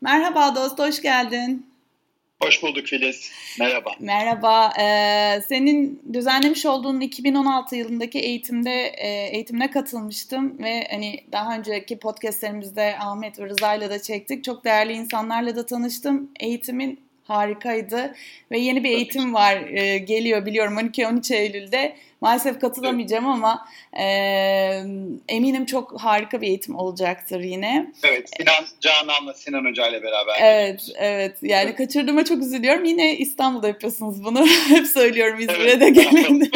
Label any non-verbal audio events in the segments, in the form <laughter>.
Merhaba dost, hoş geldin. Hoş bulduk Filiz. Merhaba. Merhaba. Ee, senin düzenlemiş olduğun 2016 yılındaki eğitimde e, eğitimine katılmıştım ve hani daha önceki podcastlerimizde Ahmet ve Rıza'yla da çektik. Çok değerli insanlarla da tanıştım. Eğitimin harikaydı ve yeni bir eğitim var e, geliyor biliyorum 12-13 Eylül'de. Maalesef katılamayacağım ama e, eminim çok harika bir eğitim olacaktır yine. Evet, Sinan Canan'la Sinan Hoca ile beraber. Evet, evet. Yani evet. kaçırdığıma çok üzülüyorum. Yine İstanbul'da yapıyorsunuz bunu. <laughs> Hep söylüyorum İzmir'e evet, de gelin. <laughs>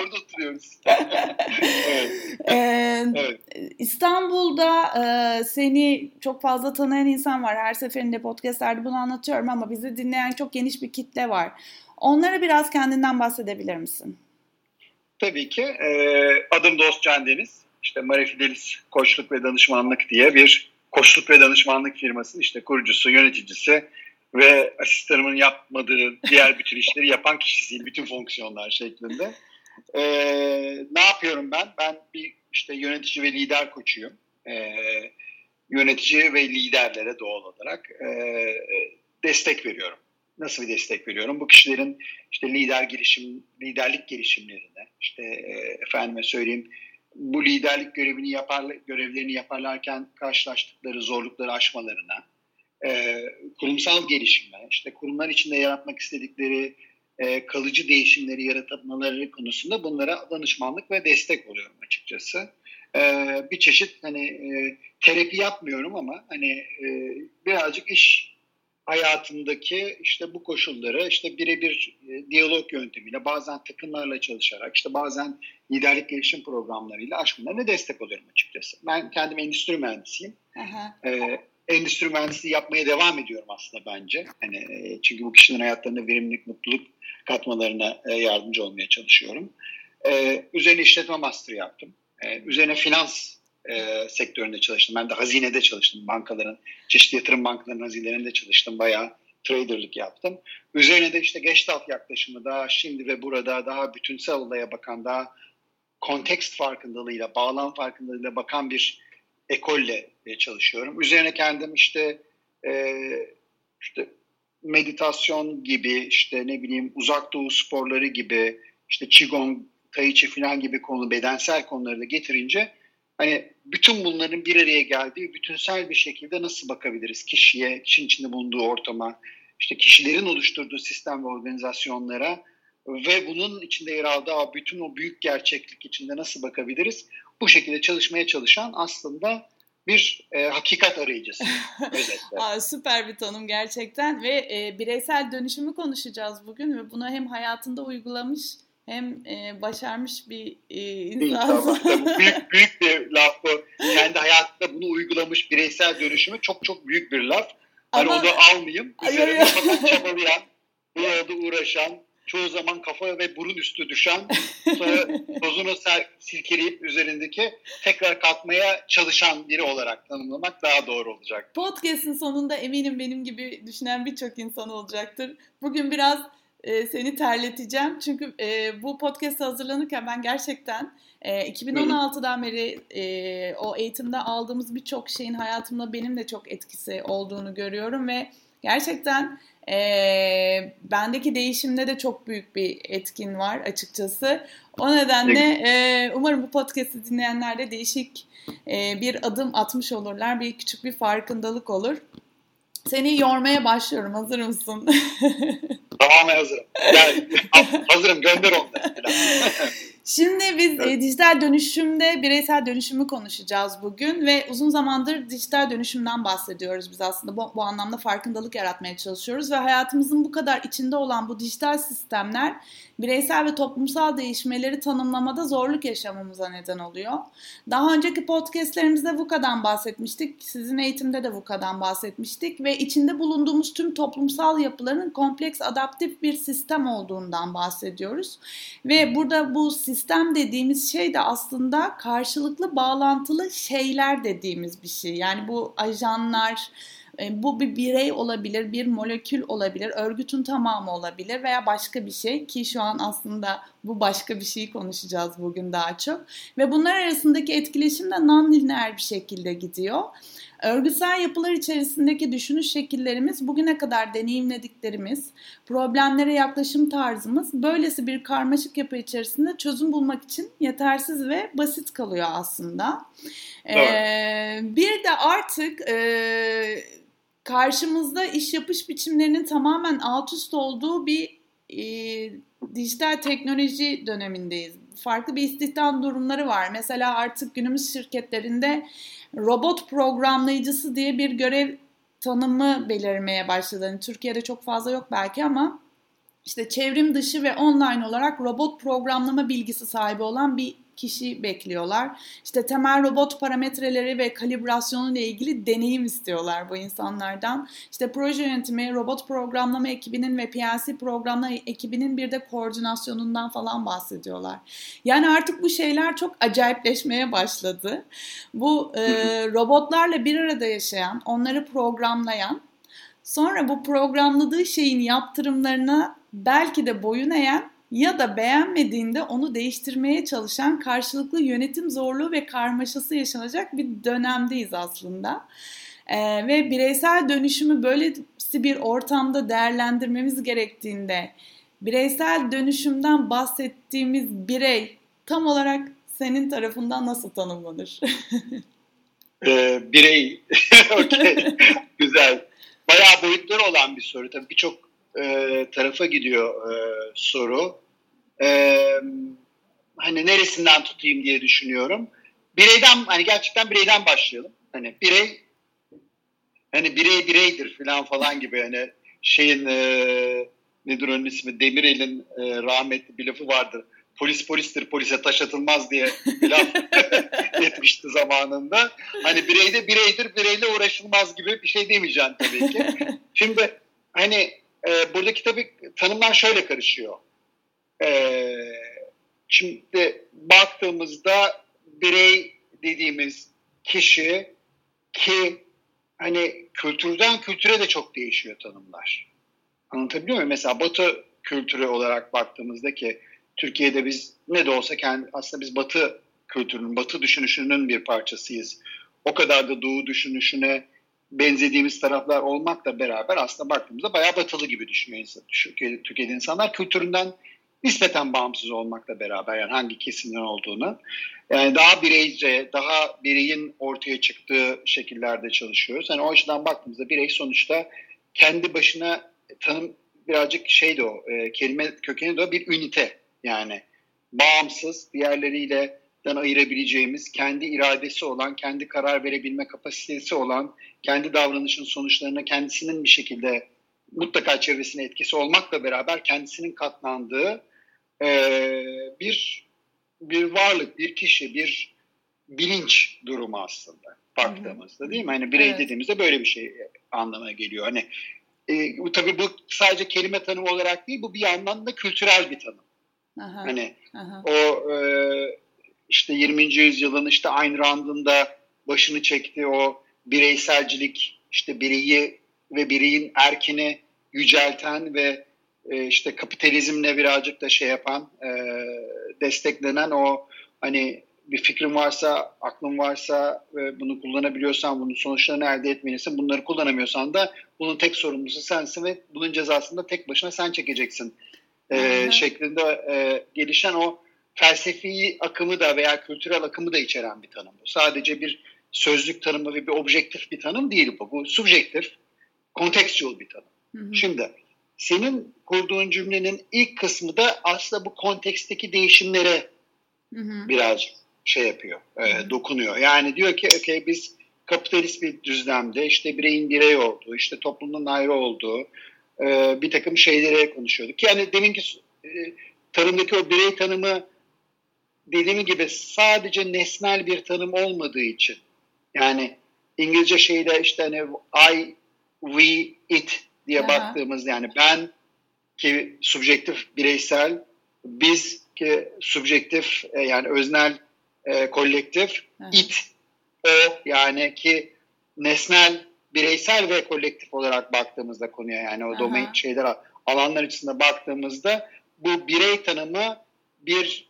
Orada oturuyoruz. <laughs> evet. Ee, evet. İstanbul'da e, seni çok fazla tanıyan insan var. Her seferinde podcastlerde bunu anlatıyorum ama bizi dinleyen çok geniş bir kitle var. Onlara biraz kendinden bahsedebilir misin? Tabii ki. E, adım Dost Can Deniz. İşte Mare Fidelis Koçluk ve Danışmanlık diye bir koçluk ve danışmanlık firmasının işte kurucusu, yöneticisi ve asistanımın yapmadığı diğer bütün işleri yapan kişisiyim. Bütün fonksiyonlar şeklinde. E, ne yapıyorum ben? Ben bir işte yönetici ve lider koçuyum. E, yönetici ve liderlere doğal olarak e, destek veriyorum nasıl bir destek veriyorum? Bu kişilerin işte lider gelişim, liderlik gelişimlerine, işte e, efendime söyleyeyim bu liderlik görevini yapar, görevlerini yaparlarken karşılaştıkları zorlukları aşmalarına, e, kurumsal gelişime, işte kurumlar içinde yaratmak istedikleri e, kalıcı değişimleri yaratmaları konusunda bunlara danışmanlık ve destek oluyorum açıkçası. Bir çeşit hani terapi yapmıyorum ama hani birazcık iş hayatındaki işte bu koşulları işte birebir e, diyalog yöntemiyle bazen takımlarla çalışarak işte bazen liderlik gelişim programlarıyla aşmalarına destek oluyorum açıkçası. Ben kendim endüstri mühendisiyim. Ee, endüstri mühendisliği yapmaya devam ediyorum aslında bence. Hani e, çünkü bu kişilerin hayatlarında verimlilik, mutluluk katmalarına e, yardımcı olmaya çalışıyorum. Ee, üzerine işletme master yaptım. Ee, üzerine finans e, sektöründe çalıştım. Ben de hazinede çalıştım. Bankaların, çeşitli yatırım bankalarının hazinelerinde çalıştım. Bayağı traderlık yaptım. Üzerine de işte Gestalt yaklaşımı daha şimdi ve burada daha bütünsel olaya bakan, daha kontekst farkındalığıyla, bağlam farkındalığıyla bakan bir ekolle e, çalışıyorum. Üzerine kendim işte e, işte meditasyon gibi işte ne bileyim uzak doğu sporları gibi işte qigong, tai chi falan gibi konu bedensel konuları da getirince hani bütün bunların bir araya geldiği bütünsel bir şekilde nasıl bakabiliriz kişiye, kişinin içinde bulunduğu ortama, işte kişilerin oluşturduğu sistem ve organizasyonlara ve bunun içinde yer aldığı bütün o büyük gerçeklik içinde nasıl bakabiliriz? Bu şekilde çalışmaya çalışan aslında bir e, hakikat arayıcısı. <laughs> Aa, süper bir tanım gerçekten ve e, bireysel dönüşümü konuşacağız bugün ve bunu hem hayatında uygulamış hem e, başarmış bir e, insan. <laughs> büyük, büyük bir laf bu. Kendi hayatında bunu uygulamış bireysel dönüşümü çok çok büyük bir laf. Hani Ama... onu almayayım. Üzerine çabalayan, <laughs> bu yolda uğraşan, çoğu zaman kafa ve burun üstü düşen, sonra <laughs> tozunu silkeleyip üzerindeki tekrar kalkmaya çalışan biri olarak tanımlamak daha doğru olacak. Podcast'in sonunda eminim benim gibi düşünen birçok insan olacaktır. Bugün biraz e, seni terleteceğim. Çünkü e, bu podcast hazırlanırken ben gerçekten e, 2016'dan beri e, o eğitimde aldığımız birçok şeyin hayatımda benim de çok etkisi olduğunu görüyorum ve gerçekten e, bendeki değişimde de çok büyük bir etkin var açıkçası. O nedenle e, umarım bu podcast'i dinleyenler de değişik e, bir adım atmış olurlar. Bir küçük bir farkındalık olur. Seni yormaya başlıyorum. Hazır mısın? Tamamen hazırım. Yani, <laughs> hazırım gönder onları. <laughs> Şimdi biz evet. e, dijital dönüşümde bireysel dönüşümü konuşacağız bugün ve uzun zamandır dijital dönüşümden bahsediyoruz biz aslında. Bu, bu anlamda farkındalık yaratmaya çalışıyoruz ve hayatımızın bu kadar içinde olan bu dijital sistemler bireysel ve toplumsal değişmeleri tanımlamada zorluk yaşamamıza neden oluyor. Daha önceki podcastlerimizde VUCA'dan bahsetmiştik. Sizin eğitimde de VUCA'dan bahsetmiştik ve içinde bulunduğumuz tüm toplumsal yapıların kompleks adaptif bir sistem olduğundan bahsediyoruz. Ve burada bu sistem dediğimiz şey de aslında karşılıklı bağlantılı şeyler dediğimiz bir şey. Yani bu ajanlar, e, bu bir birey olabilir, bir molekül olabilir, örgütün tamamı olabilir veya başka bir şey ki şu an aslında bu başka bir şeyi konuşacağız bugün daha çok. Ve bunlar arasındaki etkileşim de non-lineer bir şekilde gidiyor. Örgüsel yapılar içerisindeki düşünüş şekillerimiz, bugüne kadar deneyimlediklerimiz, problemlere yaklaşım tarzımız böylesi bir karmaşık yapı içerisinde çözüm bulmak için yetersiz ve basit kalıyor aslında. Ee, bir de artık e, karşımızda iş yapış biçimlerinin tamamen alt üst olduğu bir e, dijital teknoloji dönemindeyiz. Farklı bir istihdam durumları var. Mesela artık günümüz şirketlerinde robot programlayıcısı diye bir görev tanımı belirmeye başladı. Yani Türkiye'de çok fazla yok belki ama işte çevrim dışı ve online olarak robot programlama bilgisi sahibi olan bir kişi bekliyorlar. İşte temel robot parametreleri ve kalibrasyonu ile ilgili deneyim istiyorlar bu insanlardan. İşte proje yönetimi, robot programlama ekibinin ve PLC programlama ekibinin bir de koordinasyonundan falan bahsediyorlar. Yani artık bu şeyler çok acayipleşmeye başladı. Bu e, robotlarla bir arada yaşayan, onları programlayan, sonra bu programladığı şeyin yaptırımlarına belki de boyun eğen ya da beğenmediğinde onu değiştirmeye çalışan karşılıklı yönetim zorluğu ve karmaşası yaşanacak bir dönemdeyiz aslında. Ee, ve bireysel dönüşümü böylesi bir ortamda değerlendirmemiz gerektiğinde bireysel dönüşümden bahsettiğimiz birey tam olarak senin tarafından nasıl tanımlanır? <laughs> ee, birey, <laughs> okay. <laughs> güzel. Bayağı boyutları olan bir soru. Tabii birçok e, tarafa gidiyor e, soru. E, hani neresinden tutayım diye düşünüyorum. Bireyden hani gerçekten bireyden başlayalım. Hani birey hani birey bireydir falan falan gibi hani şeyin e, nedir onun ismi Demirel'in e, rahmetli bir lafı vardır. Polis polistir polise taş atılmaz diye laf <laughs> etmişti zamanında. Hani bireyde bireydir bireyle uğraşılmaz gibi bir şey demeyeceğim tabii ki. <laughs> Şimdi hani e, buradaki tabii tanımlar şöyle karışıyor. E, şimdi baktığımızda birey dediğimiz kişi ki hani kültürden kültüre de çok değişiyor tanımlar. Anlatabiliyor muyum? Mesela Batı kültürü olarak baktığımızda ki Türkiye'de biz ne de olsa kendi, aslında biz Batı kültürünün, Batı düşünüşünün bir parçasıyız. O kadar da Doğu düşünüşüne benzediğimiz taraflar olmakla beraber aslında baktığımızda bayağı batılı gibi düşünüyor insan, Türkiye'de insanlar. Kültüründen nispeten bağımsız olmakla beraber yani hangi kesimden olduğunu. Yani daha bireyce, daha bireyin ortaya çıktığı şekillerde çalışıyoruz. Yani o açıdan baktığımızda birey sonuçta kendi başına tanım birazcık şeydi o, e, kelime kökeni de o bir ünite. Yani bağımsız, diğerleriyle ayırabileceğimiz, kendi iradesi olan, kendi karar verebilme kapasitesi olan, kendi davranışın sonuçlarına kendisinin bir şekilde mutlaka çevresine etkisi olmakla beraber kendisinin katlandığı e, bir bir varlık, bir kişi, bir bilinç durumu aslında baktığımızda değil mi? Hani birey evet. dediğimizde böyle bir şey anlamına geliyor. Hani e, tabii bu sadece kelime tanımı olarak değil, bu bir yandan da kültürel bir tanım. Aha, hani aha. o e, işte 20. yüzyılın işte Ayn Rand'ın da başını çekti o bireyselcilik işte bireyi ve bireyin erkini yücelten ve e, işte kapitalizmle birazcık da şey yapan e, desteklenen o hani bir fikrin varsa, aklın varsa ve bunu kullanabiliyorsan bunun sonuçlarını elde etmelisin. Bunları kullanamıyorsan da bunun tek sorumlusu sensin ve bunun cezasını da tek başına sen çekeceksin. E, şeklinde e, gelişen o felsefi akımı da veya kültürel akımı da içeren bir tanım bu. Sadece bir sözlük tanımı ve bir objektif bir tanım değil bu. Bu subjektif, kontekstüel bir tanım. Hı hı. Şimdi senin kurduğun cümlenin ilk kısmı da aslında bu konteksteki değişimlere hı hı. biraz şey yapıyor, e, dokunuyor. Yani diyor ki okay, biz kapitalist bir düzlemde işte bireyin birey olduğu, işte toplumun ayrı olduğu e, bir takım şeylere konuşuyorduk. Yani deminki e, tarımdaki o birey tanımı dediğim gibi sadece nesnel bir tanım olmadığı için yani İngilizce şeyde işte hani I, we, it diye Aha. baktığımız yani ben ki subjektif bireysel, biz ki subjektif e, yani öznel e, kolektif, Aha. it o yani ki nesnel bireysel ve kolektif olarak baktığımızda konuya yani o domain şeyler alanlar içinde baktığımızda bu birey tanımı bir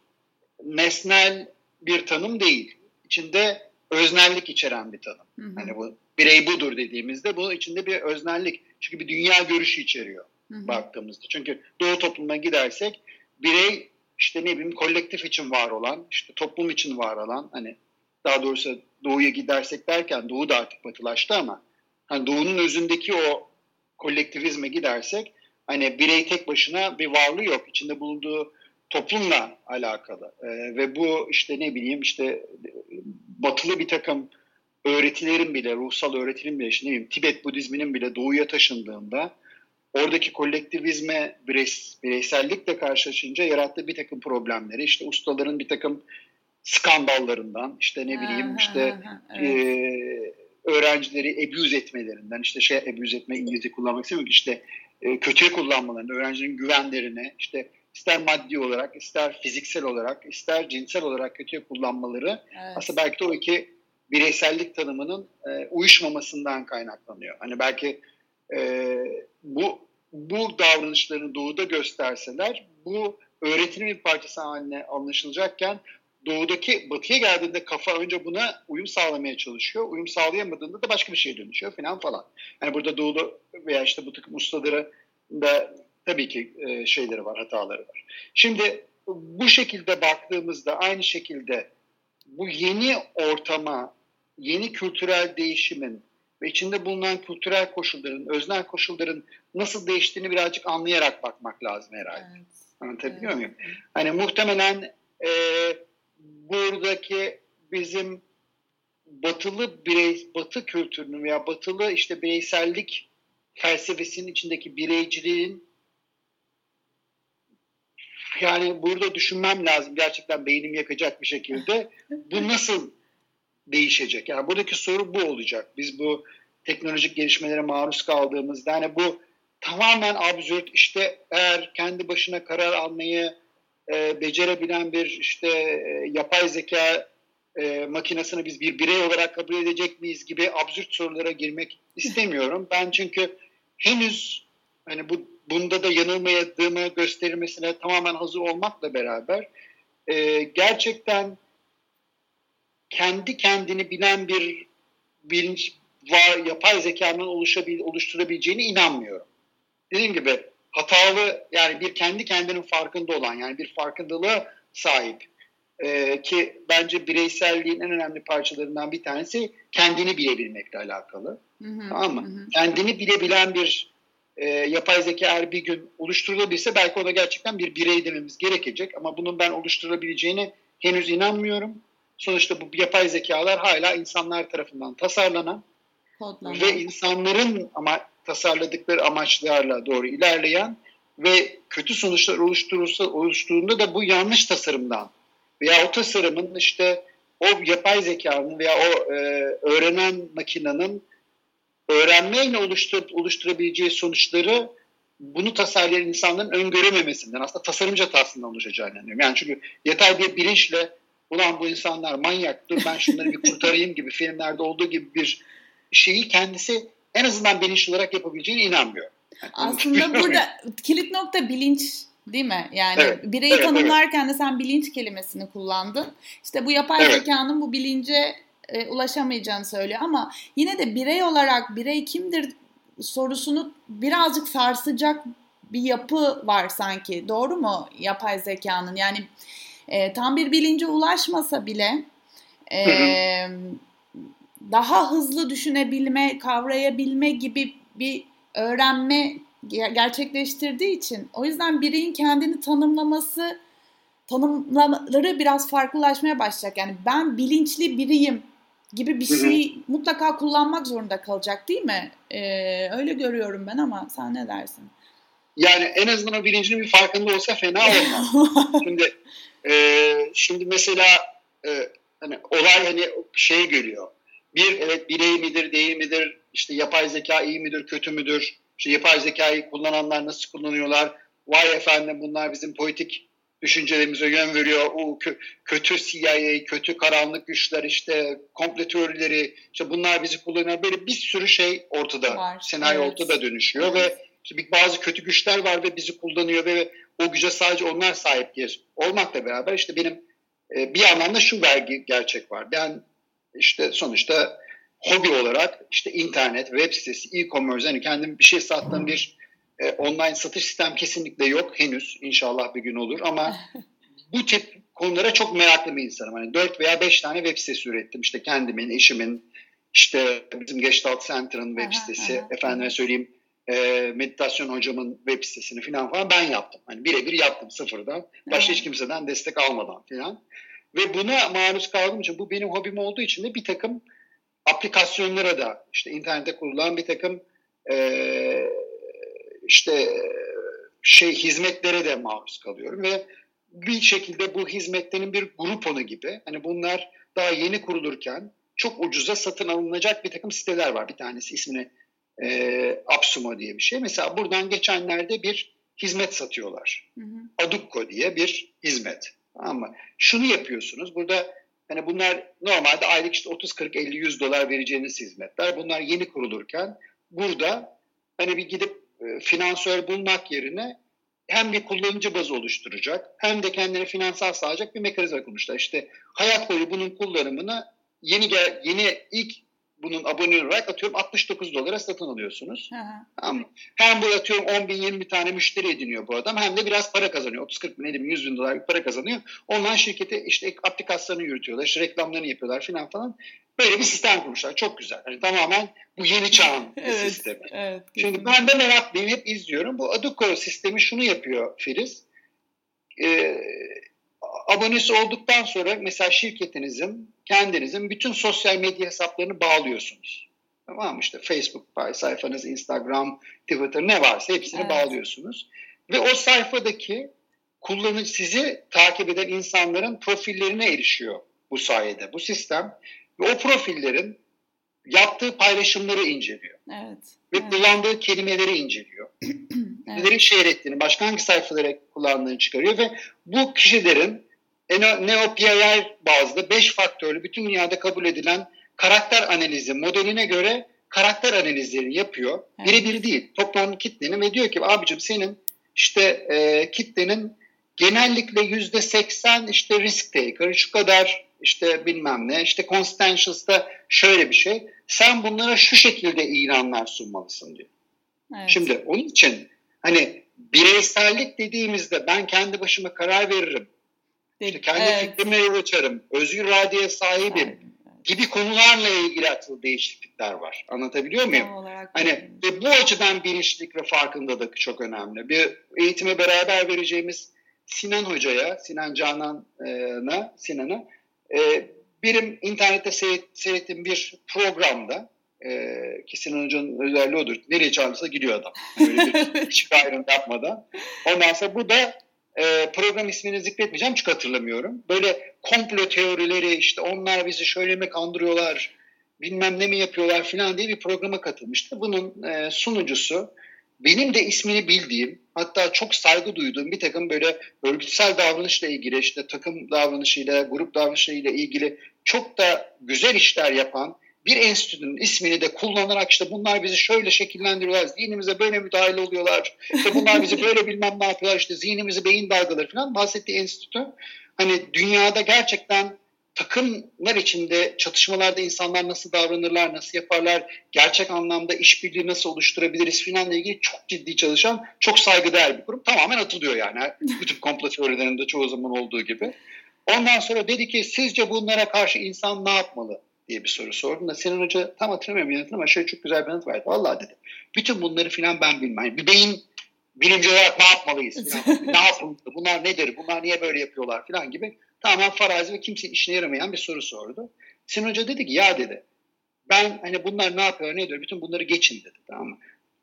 nesnel bir tanım değil. İçinde öznellik içeren bir tanım. Hı hı. Hani bu birey budur dediğimizde bunun içinde bir öznellik. Çünkü bir dünya görüşü içeriyor hı hı. baktığımızda. Çünkü doğu toplumuna gidersek birey işte ne bileyim kolektif için var olan, işte toplum için var olan hani daha doğrusu doğuya gidersek derken doğu da artık batılaştı ama hani doğunun özündeki o kolektivizme gidersek hani birey tek başına bir varlığı yok. İçinde bulunduğu toplumla alakalı. E, ve bu işte ne bileyim işte batılı bir takım öğretilerin bile, ruhsal öğretilerin bile, işte ne bileyim Tibet Budizminin bile doğuya taşındığında oradaki kolektivizme, bireys, bireysellikle karşılaşınca yarattığı bir takım problemleri, işte ustaların bir takım skandallarından, işte ne bileyim işte evet. e, öğrencileri abuse etmelerinden, işte şey abuse etme İngilizce kullanmak istemiyorum işte e, kötüye kullanmalarını, öğrencinin güvenlerine, işte ister maddi olarak, ister fiziksel olarak, ister cinsel olarak kötüye kullanmaları evet. aslında belki de o iki bireysellik tanımının e, uyuşmamasından kaynaklanıyor. Hani belki e, bu bu davranışlarını doğuda gösterseler bu öğretimin bir parçası haline anlaşılacakken doğudaki batıya geldiğinde kafa önce buna uyum sağlamaya çalışıyor. Uyum sağlayamadığında da başka bir şeye dönüşüyor falan falan. Yani burada doğuda veya işte bu takım ustaları da tabii ki e, şeyleri var, hataları var. Şimdi bu şekilde baktığımızda aynı şekilde bu yeni ortama, yeni kültürel değişimin ve içinde bulunan kültürel koşulların, öznel koşulların nasıl değiştiğini birazcık anlayarak bakmak lazım herhalde. Evet. Anlatabiliyor evet. muyum? Hani muhtemelen e, buradaki bizim batılı birey, batı kültürünün veya batılı işte bireysellik felsefesinin içindeki bireyciliğin yani burada düşünmem lazım gerçekten beynim yakacak bir şekilde. Bu nasıl değişecek? Yani buradaki soru bu olacak. Biz bu teknolojik gelişmelere maruz kaldığımızda hani bu tamamen absürt işte eğer kendi başına karar almayı e, becerebilen bir işte e, yapay zeka e, makinesini biz bir birey olarak kabul edecek miyiz gibi absürt sorulara girmek istemiyorum. Ben çünkü henüz hani bu bunda da yanılmadığımı gösterilmesine tamamen hazır olmakla beraber e, gerçekten kendi kendini bilen bir bilinç var, yapay zekanın oluşabil, oluşturabileceğine inanmıyorum. Dediğim gibi hatalı yani bir kendi kendinin farkında olan yani bir farkındalığa sahip e, ki bence bireyselliğin en önemli parçalarından bir tanesi kendini bilebilmekle alakalı. Hı hı, tamam mı? Hı. Kendini bilebilen bir e, yapay zeka eğer bir gün oluşturulabilse belki ona gerçekten bir birey dememiz gerekecek ama bunun ben oluşturulabileceğine henüz inanmıyorum. Sonuçta bu yapay zekalar hala insanlar tarafından tasarlanan Kodlama. ve insanların ama tasarladıkları amaçlarla doğru ilerleyen ve kötü sonuçlar oluşturursa oluştuğunda da bu yanlış tasarımdan veya o tasarımın işte o yapay zekanın veya o e, öğrenen makinenin öğrenmeyle oluştur, oluşturabileceği sonuçları bunu tasarlayan insanların öngörememesinden aslında tasarımcı hatasından oluşacağını inanıyorum. Yani çünkü yatay bir bilinçle ulan bu insanlar manyak dur ben şunları bir kurtarayım gibi filmlerde olduğu gibi bir şeyi kendisi en azından bilinçli olarak yapabileceğine inanmıyorum. Yani aslında <laughs> burada kilit nokta bilinç değil mi? Yani evet, bireyi evet, tanımlarken evet. de sen bilinç kelimesini kullandın. İşte bu yapay evet. zekanın bu bilince e, ulaşamayacağını söylüyor ama yine de birey olarak birey kimdir sorusunu birazcık sarsacak bir yapı var sanki. Doğru mu yapay zekanın? Yani e, tam bir bilince ulaşmasa bile e, daha hızlı düşünebilme, kavrayabilme gibi bir öğrenme gerçekleştirdiği için o yüzden bireyin kendini tanımlaması tanımları biraz farklılaşmaya başlayacak. Yani ben bilinçli biriyim gibi bir şey hı hı. mutlaka kullanmak zorunda kalacak değil mi? Ee, öyle görüyorum ben ama sen ne dersin? Yani en azından o bilincinin bir farkında olsa fena olmaz. <laughs> şimdi e, şimdi mesela e, hani olay hani şey geliyor. Bir evet birey midir değil midir? İşte yapay zeka iyi midir kötü müdür? İşte yapay zekayı kullananlar nasıl kullanıyorlar? Vay efendim bunlar bizim politik düşüncelerimize yön veriyor. O kötü CIA, kötü karanlık güçler işte komple teorileri işte bunlar bizi kullanıyor. Böyle bir sürü şey ortada. Var, senaryo evet. ortada dönüşüyor evet. ve işte bazı kötü güçler var ve bizi kullanıyor ve o güce sadece onlar sahiptir olmakla beraber işte benim e, bir anlamda şu vergi gerçek var. Ben işte sonuçta hobi olarak işte internet, web sitesi, e-commerce hani kendim bir şey sattığım bir e, online satış sistem kesinlikle yok henüz. İnşallah bir gün olur ama <laughs> bu tip konulara çok meraklı bir insanım. Hani 4 veya 5 tane web sitesi ürettim. İşte kendimin, eşimin, işte bizim Gestalt Center'ın web sitesi, aha, efendime söyleyeyim e, meditasyon hocamın web sitesini falan falan ben yaptım. Hani birebir yaptım sıfırdan. Başka hiç kimseden destek almadan falan. Ve buna maruz kaldığım için bu benim hobim olduğu için de bir takım aplikasyonlara da işte internette kurulan bir takım e, işte şey hizmetlere de maruz kalıyorum ve bir şekilde bu hizmetlerin bir grup onu gibi. Hani bunlar daha yeni kurulurken çok ucuza satın alınacak bir takım siteler var. Bir tanesi ismini e, Absumo diye bir şey. Mesela buradan geçenlerde bir hizmet satıyorlar. Hı hı. Adukko diye bir hizmet. Mı? Şunu yapıyorsunuz. Burada hani bunlar normalde aylık işte 30, 40, 50, 100 dolar vereceğiniz hizmetler. Bunlar yeni kurulurken burada hani bir gidip e, finansör bulmak yerine hem bir kullanıcı bazı oluşturacak hem de kendine finansal sağlayacak bir mekanizma kurmuşlar. İşte hayat boyu bunun kullanımını yeni gel, yeni ilk bunun abone olarak atıyorum 69 dolara satın alıyorsunuz. Hı hı. Tamam Hem bu atıyorum 10 bin 20 tane müşteri ediniyor bu adam hem de biraz para kazanıyor. 30-40 bin 50 bin 100 bin dolar bir para kazanıyor. Ondan şirkete işte aplikasyonu yürütüyorlar, işte reklamlarını yapıyorlar falan falan. Böyle bir sistem kurmuşlar. Çok güzel. Yani tamamen bu yeni çağın <laughs> evet, sistemi. Evet, Şimdi ben de meraklıyım. Hep izliyorum. Bu Aduko sistemi şunu yapıyor Filiz. Ee, abonesi olduktan sonra mesela şirketinizin, kendinizin bütün sosyal medya hesaplarını bağlıyorsunuz. Tamam mı? İşte Facebook sayfanız, Instagram, Twitter ne varsa hepsini evet. bağlıyorsunuz. Ve o sayfadaki kullanıcı sizi takip eden insanların profillerine erişiyor bu sayede. Bu sistem ve o profillerin yaptığı paylaşımları inceliyor. Evet. Ve evet. kullandığı kelimeleri inceliyor. <clears throat> evet. Neleri şehir ettiğini, başka hangi sayfalara kullandığını çıkarıyor ve bu kişilerin NeoPIR bazlı 5 faktörlü bütün dünyada kabul edilen karakter analizi modeline göre karakter analizleri yapıyor. Evet. Birebir değil. Toplam kitlenin ve diyor ki abicim senin işte e, kitlenin genellikle yüzde seksen işte risk taker, şu kadar işte bilmem ne, işte Constantius'ta şöyle bir şey. Sen bunlara şu şekilde ilanlar sunmalısın diyor. Evet. Şimdi onun için hani bireysellik dediğimizde ben kendi başıma karar veririm. İşte kendi evet. fikrime yol açarım. Özgür iradeye sahibim. Evet. gibi konularla ilgili atıl değişiklikler var. Anlatabiliyor muyum? Hani ve bu açıdan bilinçlik ve farkındalık çok önemli. Bir eğitime beraber vereceğimiz Sinan Hoca'ya, Sinan Canan'a, Sinan'a e, birim internette seyret, seyrettiğim bir programda e, ki Sinan Hoca'nın özelliği odur. Nereye çağırırsa gidiyor adam. Öyle bir <laughs> hiçbir ayrım yapmadan. Ondan sonra bu da e, program ismini zikretmeyeceğim çünkü hatırlamıyorum. Böyle komplo teorileri işte onlar bizi şöyle mi kandırıyorlar bilmem ne mi yapıyorlar falan diye bir programa katılmıştı. Bunun e, sunucusu benim de ismini bildiğim hatta çok saygı duyduğum bir takım böyle örgütsel davranışla ilgili işte takım davranışıyla, grup davranışıyla ilgili çok da güzel işler yapan bir enstitünün ismini de kullanarak işte bunlar bizi şöyle şekillendiriyorlar, zihnimize böyle müdahale oluyorlar, işte bunlar bizi <laughs> böyle bilmem ne yapıyorlar, işte zihnimizi beyin dalgaları falan bahsettiği enstitü hani dünyada gerçekten takımlar içinde çatışmalarda insanlar nasıl davranırlar, nasıl yaparlar, gerçek anlamda işbirliği nasıl oluşturabiliriz filanla ilgili çok ciddi çalışan, çok saygıdeğer bir kurum. Tamamen atılıyor yani. <laughs> Bütün komplo teorilerinde çoğu zaman olduğu gibi. Ondan sonra dedi ki sizce bunlara karşı insan ne yapmalı diye bir soru sordum da Sinan Hoca tam hatırlamıyorum yanıtını ama şöyle çok güzel bir yanıt verdi. Vallahi dedi. Bütün bunları filan ben bilmem. Bir beyin bilimci olarak ne yapmalıyız? <laughs> ne yapılmalı? Bunlar nedir? Bunlar niye böyle yapıyorlar filan gibi tamamen farazi ve kimsenin işine yaramayan bir soru sordu. Sinan Hoca dedi ki ya dedi ben hani bunlar ne yapıyor ne diyor bütün bunları geçin dedi tamam mı?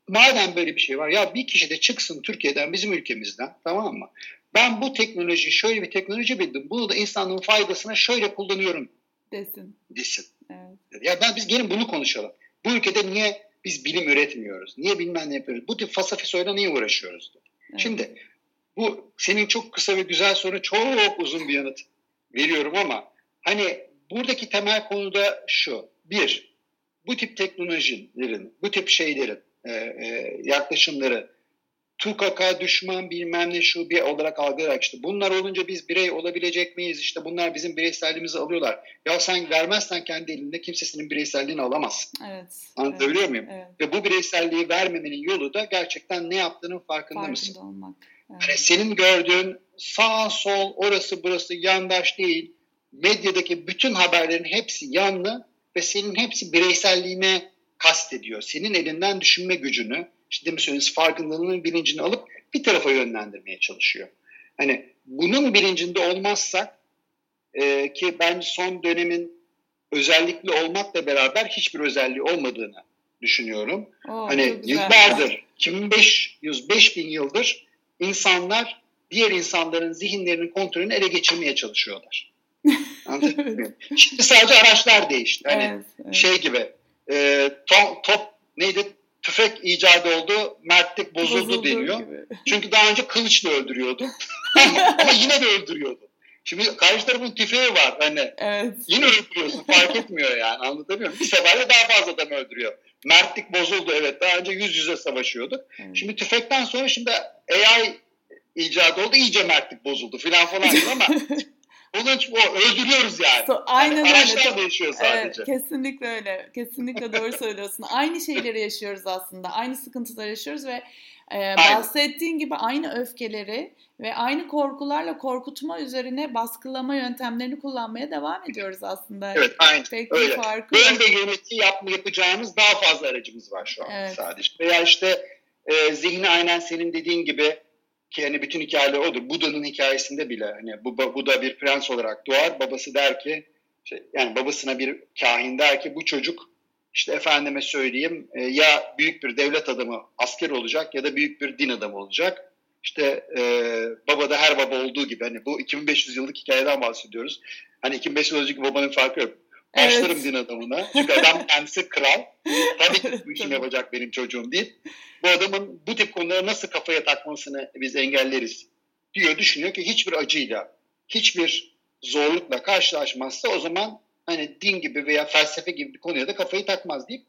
Madem böyle bir şey var ya bir kişi de çıksın Türkiye'den bizim ülkemizden tamam mı? Ben bu teknolojiyi şöyle bir teknoloji bildim. Bunu da insanlığın faydasına şöyle kullanıyorum desin. Desin. Evet. Ya ben biz gelin bunu konuşalım. Bu ülkede niye biz bilim üretmiyoruz? Niye bilmem ne yapıyoruz? Bu tip fasafisoyla niye uğraşıyoruz? Evet. Şimdi bu senin çok kısa ve güzel soru çok uzun bir yanıt veriyorum ama hani buradaki temel konu da şu. Bir, bu tip teknolojilerin, bu tip şeylerin, e, e, yaklaşımları tukaka, düşman bilmem ne şu bir olarak algılayarak işte bunlar olunca biz birey olabilecek miyiz? İşte bunlar bizim bireyselliğimizi alıyorlar. Ya sen vermezsen kendi elinde kimse senin bireyselliğini alamaz. Evet. Anlatabiliyor evet, muyum? Evet. Ve bu bireyselliği vermemenin yolu da gerçekten ne yaptığının farkında, Farkında mısın? olmak. Evet. Hani senin gördüğün sağ sol orası burası yandaş değil. Medyadaki bütün haberlerin hepsi yanlı ve senin hepsi bireyselliğine kastediyor. Senin elinden düşünme gücünü, işte demin söylediğiniz farkındalığının bilincini alıp bir tarafa yönlendirmeye çalışıyor. Hani bunun bilincinde olmazsak e, ki ben son dönemin özellikle olmakla beraber hiçbir özelliği olmadığını düşünüyorum. Oo, hani yıllardır, 2500, 5000 yıldır insanlar diğer insanların zihinlerinin kontrolünü ele geçirmeye çalışıyorlar. <laughs> Şimdi sadece araçlar değişti. Hani Evet, evet. şey gibi e, top, top neydi tüfek icadı oldu mertlik bozuldu, Bozulduğu deniyor. gibi. Çünkü daha önce kılıçla öldürüyordu. <laughs> Ama yine de öldürüyordu. Şimdi karşı tarafın tüfeği var hani Evet. yine öldürüyorsun fark etmiyor yani anlatabiliyor muyum? Bir seferde daha fazla adam öldürüyor. Mertlik bozuldu evet daha önce yüz yüze savaşıyorduk. evet. Şimdi tüfekten sonra şimdi AI icadı oldu iyice mertlik bozuldu filan falan ama <laughs> onun için o öldürüyoruz yani. So- aynen Yani öyle. araçlar değişiyor sadece. Evet, kesinlikle öyle. Kesinlikle doğru <laughs> söylüyorsun. Aynı şeyleri yaşıyoruz aslında. Aynı sıkıntıları yaşıyoruz ve e, bahsettiğin gibi aynı öfkeleri ve aynı korkularla korkutma üzerine baskılama yöntemlerini kullanmaya devam ediyoruz aslında. Evet aynı Pek öyle. farkı. Böyle yönetici yapma, yapacağımız daha fazla aracımız var şu an Evet. sadece. Veya işte e, zihni aynen senin dediğin gibi ki hani bütün hikayeler odur. Buda'nın hikayesinde bile hani bu Buda bir prens olarak doğar. Babası der ki şey, yani babasına bir kahin der ki bu çocuk işte efendime söyleyeyim e, ya büyük bir devlet adamı asker olacak ya da büyük bir din adamı olacak. İşte e, baba da her baba olduğu gibi hani bu 2500 yıllık hikayeden bahsediyoruz. Hani 2500 yıl önceki babanın farkı yok. Başlarım Evet. din adamına. Çünkü adam <laughs> kendisi kral. Tabii ki bu Tabii. yapacak benim çocuğum değil. Bu adamın bu tip konulara nasıl kafaya takmasını biz engelleriz diyor. Düşünüyor ki hiçbir acıyla, hiçbir zorlukla karşılaşmazsa o zaman hani din gibi veya felsefe gibi bir konuya da kafayı takmaz deyip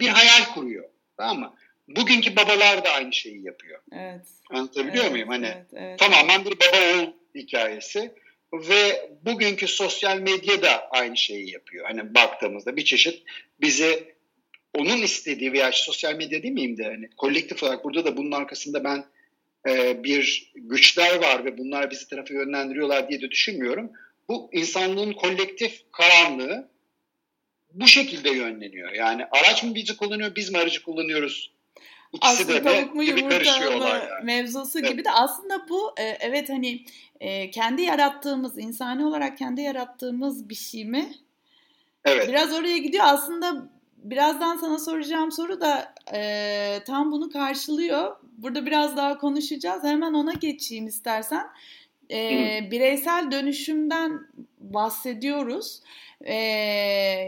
bir hayal kuruyor. Tamam mı? Bugünkü babalar da aynı şeyi yapıyor. Evet. Anlatabiliyor evet, muyum? Hani evet, evet. tamamen bir baba oğul hikayesi ve bugünkü sosyal medya da aynı şeyi yapıyor. Hani baktığımızda bir çeşit bizi onun istediği veya sosyal medya değil miyim de hani kolektif olarak burada da bunun arkasında ben e, bir güçler var ve bunlar bizi tarafa yönlendiriyorlar diye de düşünmüyorum. Bu insanlığın kolektif karanlığı bu şekilde yönleniyor. Yani araç mı bizi kullanıyor, biz mi aracı kullanıyoruz? İkisi aslında de tavuk mu yumurta mı yani. mevzusu Evet. gibi de aslında bu e, evet hani e, kendi yarattığımız insani olarak kendi yarattığımız bir şey mi? Evet. Biraz oraya gidiyor aslında birazdan sana soracağım soru da e, tam bunu karşılıyor. Burada biraz daha konuşacağız hemen ona geçeyim istersen. E, bireysel dönüşümden bahsediyoruz. E,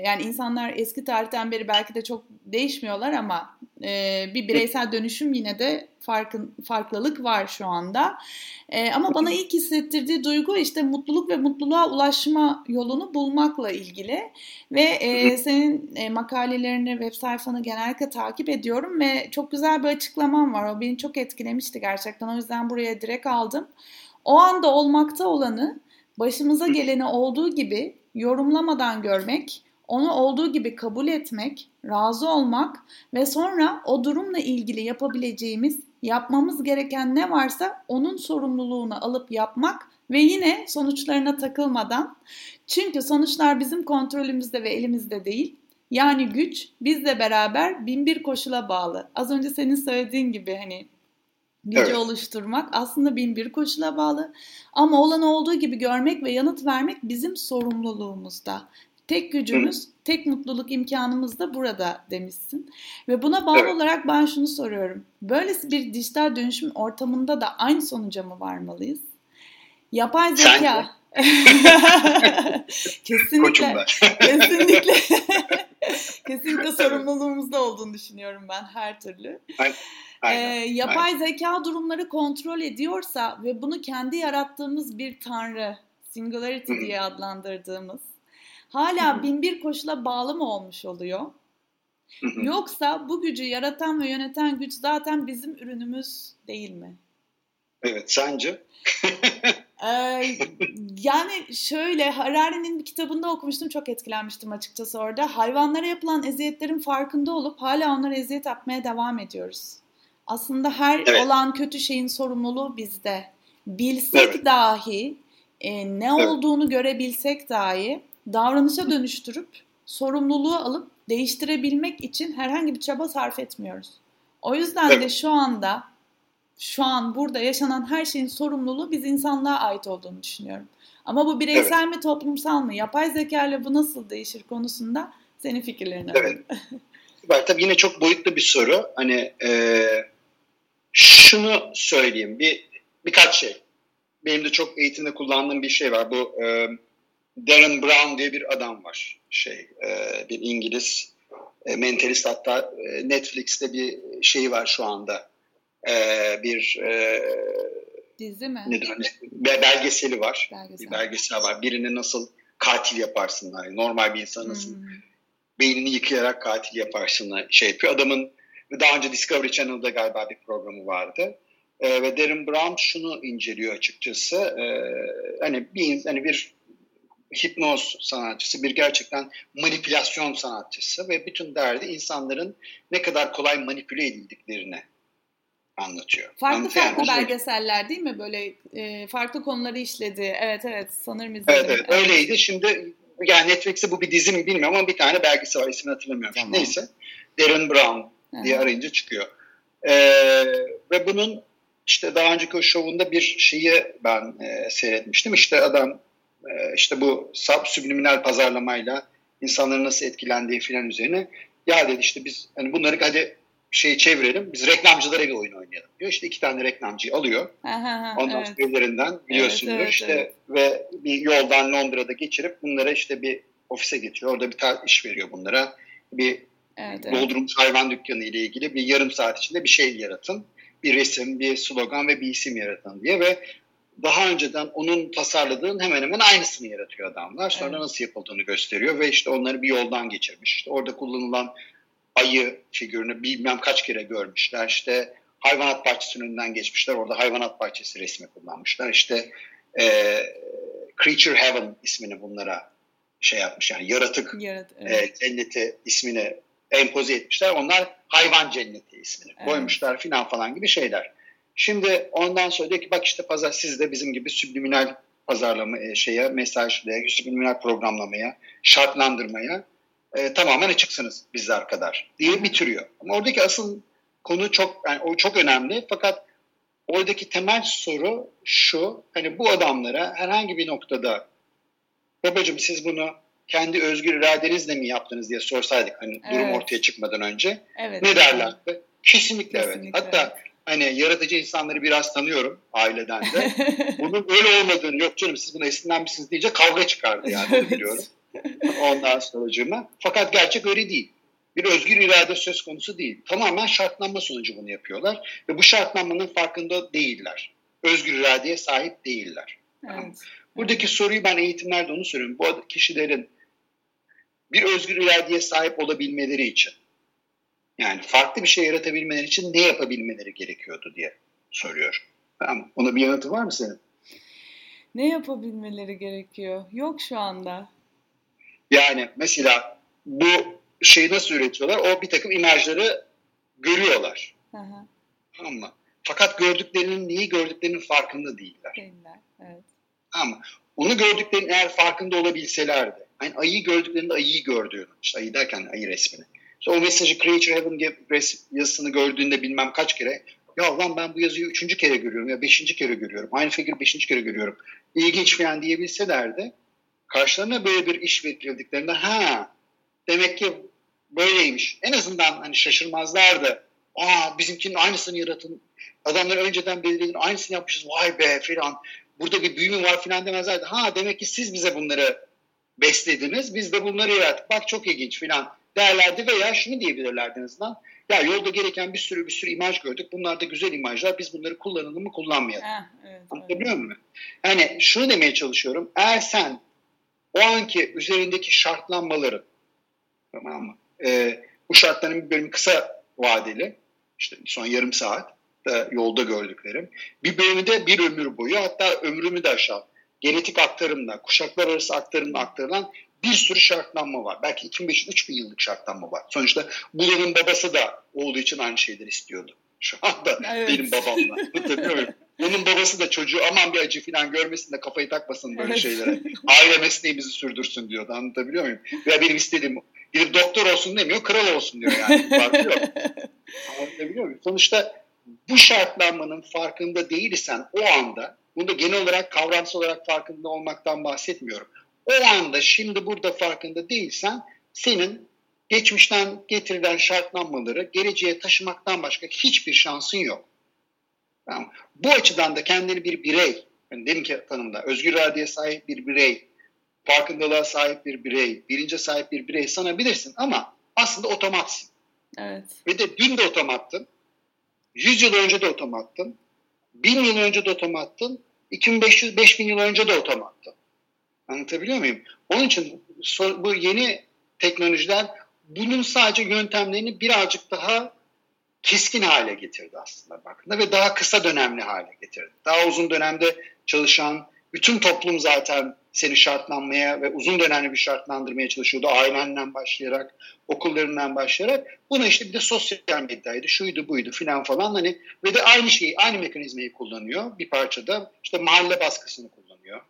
yani insanlar eski tarihten beri belki de çok değişmiyorlar ama e, bir bireysel dönüşüm yine de farkın farklılık var şu anda. E, ama bana ilk hissettirdiği duygu işte mutluluk ve mutluluğa ulaşma yolunu bulmakla ilgili ve e, senin e, makalelerini, web sayfanı genellikle takip ediyorum ve çok güzel bir açıklaman var. O beni çok etkilemişti gerçekten. O yüzden buraya direkt aldım. O anda olmakta olanı başımıza geleni olduğu gibi yorumlamadan görmek, onu olduğu gibi kabul etmek, razı olmak ve sonra o durumla ilgili yapabileceğimiz, yapmamız gereken ne varsa onun sorumluluğunu alıp yapmak ve yine sonuçlarına takılmadan çünkü sonuçlar bizim kontrolümüzde ve elimizde değil. Yani güç bizle beraber bin bir koşula bağlı. Az önce senin söylediğin gibi hani gücü Evet. oluşturmak aslında bin bir koşula bağlı. Ama olan olduğu gibi görmek ve yanıt vermek bizim sorumluluğumuzda. Tek gücümüz, tek mutluluk imkanımız da burada demişsin. Ve buna bağlı Evet. olarak ben şunu soruyorum. Böylesi bir dijital dönüşüm ortamında da aynı sonuca mı varmalıyız? Yapay zeka. <laughs> kesinlikle, kesinlikle, <laughs> kesinlikle sorumluluğumuzda olduğunu düşünüyorum ben her türlü. Aynen. Ee, yapay zeka durumları kontrol ediyorsa ve bunu kendi yarattığımız bir tanrı, singularity Hı hı. diye adlandırdığımız, hala bin bir koşula bağlı mı olmuş oluyor? Yoksa bu gücü yaratan ve yöneten güç zaten bizim ürünümüz değil mi? Evet, sence? <laughs> ee, yani şöyle Harari'nin bir kitabında okumuştum çok etkilenmiştim açıkçası orada. Hayvanlara yapılan eziyetlerin farkında olup hala onlara eziyet yapmaya devam ediyoruz. Aslında her evet. olan kötü şeyin sorumluluğu bizde. Bilsek evet. dahi e, ne evet. olduğunu görebilsek dahi davranışa dönüştürüp sorumluluğu alıp değiştirebilmek için herhangi bir çaba sarf etmiyoruz. O yüzden de şu anda şu an burada yaşanan her şeyin sorumluluğu biz insanlığa ait olduğunu düşünüyorum. Ama bu bireysel evet. mi toplumsal mı? Yapay zeka ile bu nasıl değişir konusunda senin fikirlerini alayım. Evet. Var, tabii yine çok boyutlu bir soru. Hani e, şunu söyleyeyim. Bir birkaç şey. Benim de çok eğitimde kullandığım bir şey var. Bu e, Darren Brown diye bir adam var. Şey, e, bir İngiliz e, mentalist hatta e, Netflix'te bir şey var şu anda. E, bir e, dizi mi? Nedir, hani, belgeseli var. Belgesel. Bir belgesel var. Birini nasıl katil yaparsın. Yani normal bir insan nasıl hmm. beynini yıkayarak katil yaparsın şey yapıyor. Adamın daha önce Discovery Channel'da galiba bir programı vardı. E, ve Darren Brown şunu inceliyor açıkçası. E, hani bir hani bir hipnoz sanatçısı, bir gerçekten manipülasyon sanatçısı ve bütün derdi insanların ne kadar kolay manipüle edildiklerini anlatıyor. Farklı Anlatıyor. farklı yani, belgeseller değil mi? Böyle e, farklı konuları işledi. Evet evet sanırım izledim. Evet, evet, evet. öyleydi. Şimdi yani Netflix'te bu bir dizi mi bilmiyorum ama bir tane belgesi var. İsmini hatırlamıyorum. Tamam. Neyse. Darren Brown diye Hı-hı. arayınca çıkıyor. Ee, ve bunun işte daha önceki o şovunda bir şeyi ben e, seyretmiştim. İşte adam e, işte bu sub subliminal pazarlamayla insanların nasıl etkilendiği filan üzerine ya dedi işte biz hani bunları hadi şeyi çevirelim biz reklamcılara bir oyun oynayalım diyor. İşte iki tane reklamcıyı alıyor. Aha, Ondan evet. birilerinden biliyorsunuz evet, evet, işte evet. ve bir yoldan Londra'da geçirip bunlara işte bir ofise getiriyor. Orada bir iş veriyor bunlara. Bir evet, evet. hayvan dükkanı ile ilgili bir yarım saat içinde bir şey yaratın. Bir resim, bir slogan ve bir isim yaratın diye ve daha önceden onun tasarladığın hemen hemen aynısını yaratıyor adamlar. Sonra evet. nasıl yapıldığını gösteriyor ve işte onları bir yoldan geçirmiş. İşte orada kullanılan ayı figürünü bilmem kaç kere görmüşler. İşte hayvanat bahçesinin önünden geçmişler. Orada hayvanat bahçesi resmi kullanmışlar. İşte e, Creature Heaven ismini bunlara şey yapmış yani yaratık Yarat, evet. e, cenneti ismini empoze etmişler. Onlar hayvan cenneti ismini evet. koymuşlar filan falan gibi şeyler. Şimdi ondan sonra diyor ki bak işte pazar siz de bizim gibi subliminal pazarlama e, şeye, mesajlığa, subliminal programlamaya, şartlandırmaya e, tamamen açıksınız bizler kadar diye bitiriyor. Ama oradaki asıl konu çok yani o çok önemli fakat oradaki temel soru şu hani bu adamlara herhangi bir noktada babacım siz bunu kendi özgür iradenizle mi yaptınız diye sorsaydık hani evet. durum ortaya çıkmadan önce evet. ne derlerdi? Kesinlikle, Kesinlikle evet. Hatta hani yaratıcı insanları biraz tanıyorum aileden de. <laughs> Bunun öyle olmadığını yok canım siz buna esinlenmişsiniz deyince kavga çıkardı yani evet. biliyorum. <laughs> Ondan sonracığıma. Fakat gerçek öyle değil. Bir özgür irade söz konusu değil. Tamamen şartlanma sonucu bunu yapıyorlar. Ve bu şartlanmanın farkında değiller. Özgür iradeye sahip değiller. Evet. Buradaki soruyu ben eğitimlerde onu soruyorum. Bu kişilerin bir özgür iradeye sahip olabilmeleri için yani farklı bir şey yaratabilmeleri için ne yapabilmeleri gerekiyordu diye soruyor. Tamam. Ona bir yanıtı var mı senin? Ne yapabilmeleri gerekiyor? Yok şu anda. Yani mesela bu şeyi nasıl üretiyorlar? O bir takım imajları görüyorlar. Hı hı. Tamam mı? Fakat gördüklerinin neyi gördüklerinin farkında değiller. Değiller, evet. Ama onu gördüklerinin eğer farkında olabilselerdi, yani ayıyı gördüklerinde ayıyı gördüğünü, işte ayı derken ayı resmini, işte o mesajı Creature Heaven yazısını gördüğünde bilmem kaç kere ya lan ben bu yazıyı üçüncü kere görüyorum ya beşinci kere görüyorum. Aynı figür beşinci kere görüyorum. İlginç falan diyebilselerdi karşılarına böyle bir iş verildiklerinde ha demek ki böyleymiş. En azından hani şaşırmazlardı. Aa bizimkinin aynısını yaratın. Adamlar önceden belirledin aynısını yapmışız vay be filan. Burada bir büyü var filan demezlerdi. Ha demek ki siz bize bunları beslediniz. Biz de bunları yarattık. Bak çok ilginç filan derlerdi veya şunu diyebilirlerdi en azından. Ya yolda gereken bir sürü bir sürü imaj gördük. Bunlar da güzel imajlar. Biz bunları kullanalım mı kullanmayalım. Heh, evet, Anlatabiliyor evet. muyum? Yani şunu demeye çalışıyorum. Eğer sen o anki üzerindeki şartlanmaları tamam mı? E, Bu şartların bir bölümü kısa vadeli, işte son yarım saat da yolda gördüklerim. Bir bölümü de bir ömür boyu hatta ömrümü de aşağı genetik aktarımla, kuşaklar arası aktarımla aktarılan bir sürü şartlanma var. Belki 2500-3000 yıllık şartlanma var. Sonuçta Bulan'ın babası da oğlu için aynı şeyleri istiyordu. Şu anda <laughs> evet. benim babamla. <laughs> Onun babası da çocuğu aman bir acı falan görmesin de kafayı takmasın böyle evet. şeylere. Aile mesleğimizi sürdürsün diyordu. Anlatabiliyor muyum? Veya benim istediğim gidip doktor olsun demiyor, kral olsun diyor yani. <laughs> Farkı yok. Anlatabiliyor muyum? Sonuçta bu şartlanmanın farkında değilsen o anda, bunu genel olarak kavramsal olarak farkında olmaktan bahsetmiyorum. O anda şimdi burada farkında değilsen senin geçmişten getirilen şartlanmaları geleceğe taşımaktan başka hiçbir şansın yok. Tamam. Bu açıdan da kendini bir birey, yani demin ki tanımda özgür iradeye sahip bir birey, farkındalığa sahip bir birey, bilince sahip bir birey sanabilirsin ama aslında otomatsın. Evet. Ve de dün de otomattın, 100 yıl önce de otomattın, 1000 yıl önce de otomattın, 2500 5000 yıl önce de otomattın. Anlatabiliyor muyum? Onun için bu yeni teknolojiler bunun sadece yöntemlerini birazcık daha keskin hale getirdi aslında baktığında ve daha kısa dönemli hale getirdi. Daha uzun dönemde çalışan bütün toplum zaten seni şartlanmaya ve uzun dönemli bir şartlandırmaya çalışıyordu. Ailenden başlayarak, okullarından başlayarak. Buna işte bir de sosyal medyaydı, şuydu buydu filan falan hani ve de aynı şeyi, aynı mekanizmayı kullanıyor bir parçada. işte mahalle baskısını kullanıyor.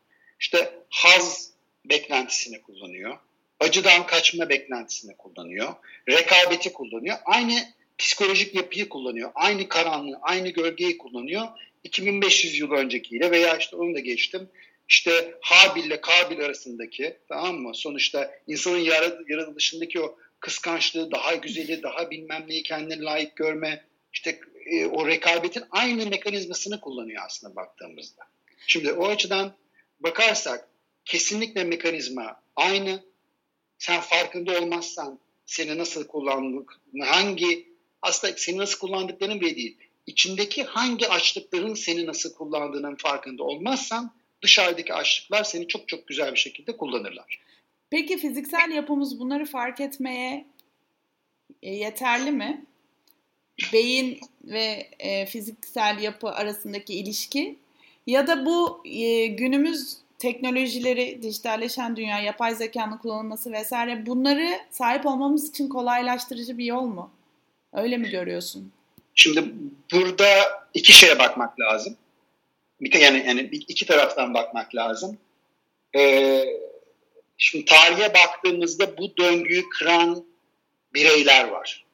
İşte haz beklentisini kullanıyor. Acıdan kaçma beklentisini kullanıyor. Rekabeti kullanıyor. Aynı psikolojik yapıyı kullanıyor. Aynı karanlığı, aynı gölgeyi kullanıyor. 2500 yıl öncekiyle veya işte onu da geçtim. İşte Habil ile Kabil arasındaki tamam mı? Sonuçta insanın yaratılışındaki o kıskançlığı, daha güzeli, daha bilmem neyi kendine layık görme, işte e, o rekabetin aynı mekanizmasını kullanıyor aslında baktığımızda. Şimdi o açıdan bakarsak kesinlikle mekanizma aynı. Sen farkında olmazsan seni nasıl kullandık, hangi aslında seni nasıl kullandıklarının bile değil. İçindeki hangi açlıkların seni nasıl kullandığının farkında olmazsan dışarıdaki açlıklar seni çok çok güzel bir şekilde kullanırlar. Peki fiziksel yapımız bunları fark etmeye e, yeterli mi? Beyin ve e, fiziksel yapı arasındaki ilişki ya da bu e, günümüz teknolojileri, dijitalleşen dünya, yapay zekanın kullanılması vesaire bunları sahip olmamız için kolaylaştırıcı bir yol mu? Öyle mi görüyorsun? Şimdi burada iki şeye bakmak lazım. Bir yani yani iki taraftan bakmak lazım. Ee, şimdi tarihe baktığımızda bu döngüyü kıran bireyler var.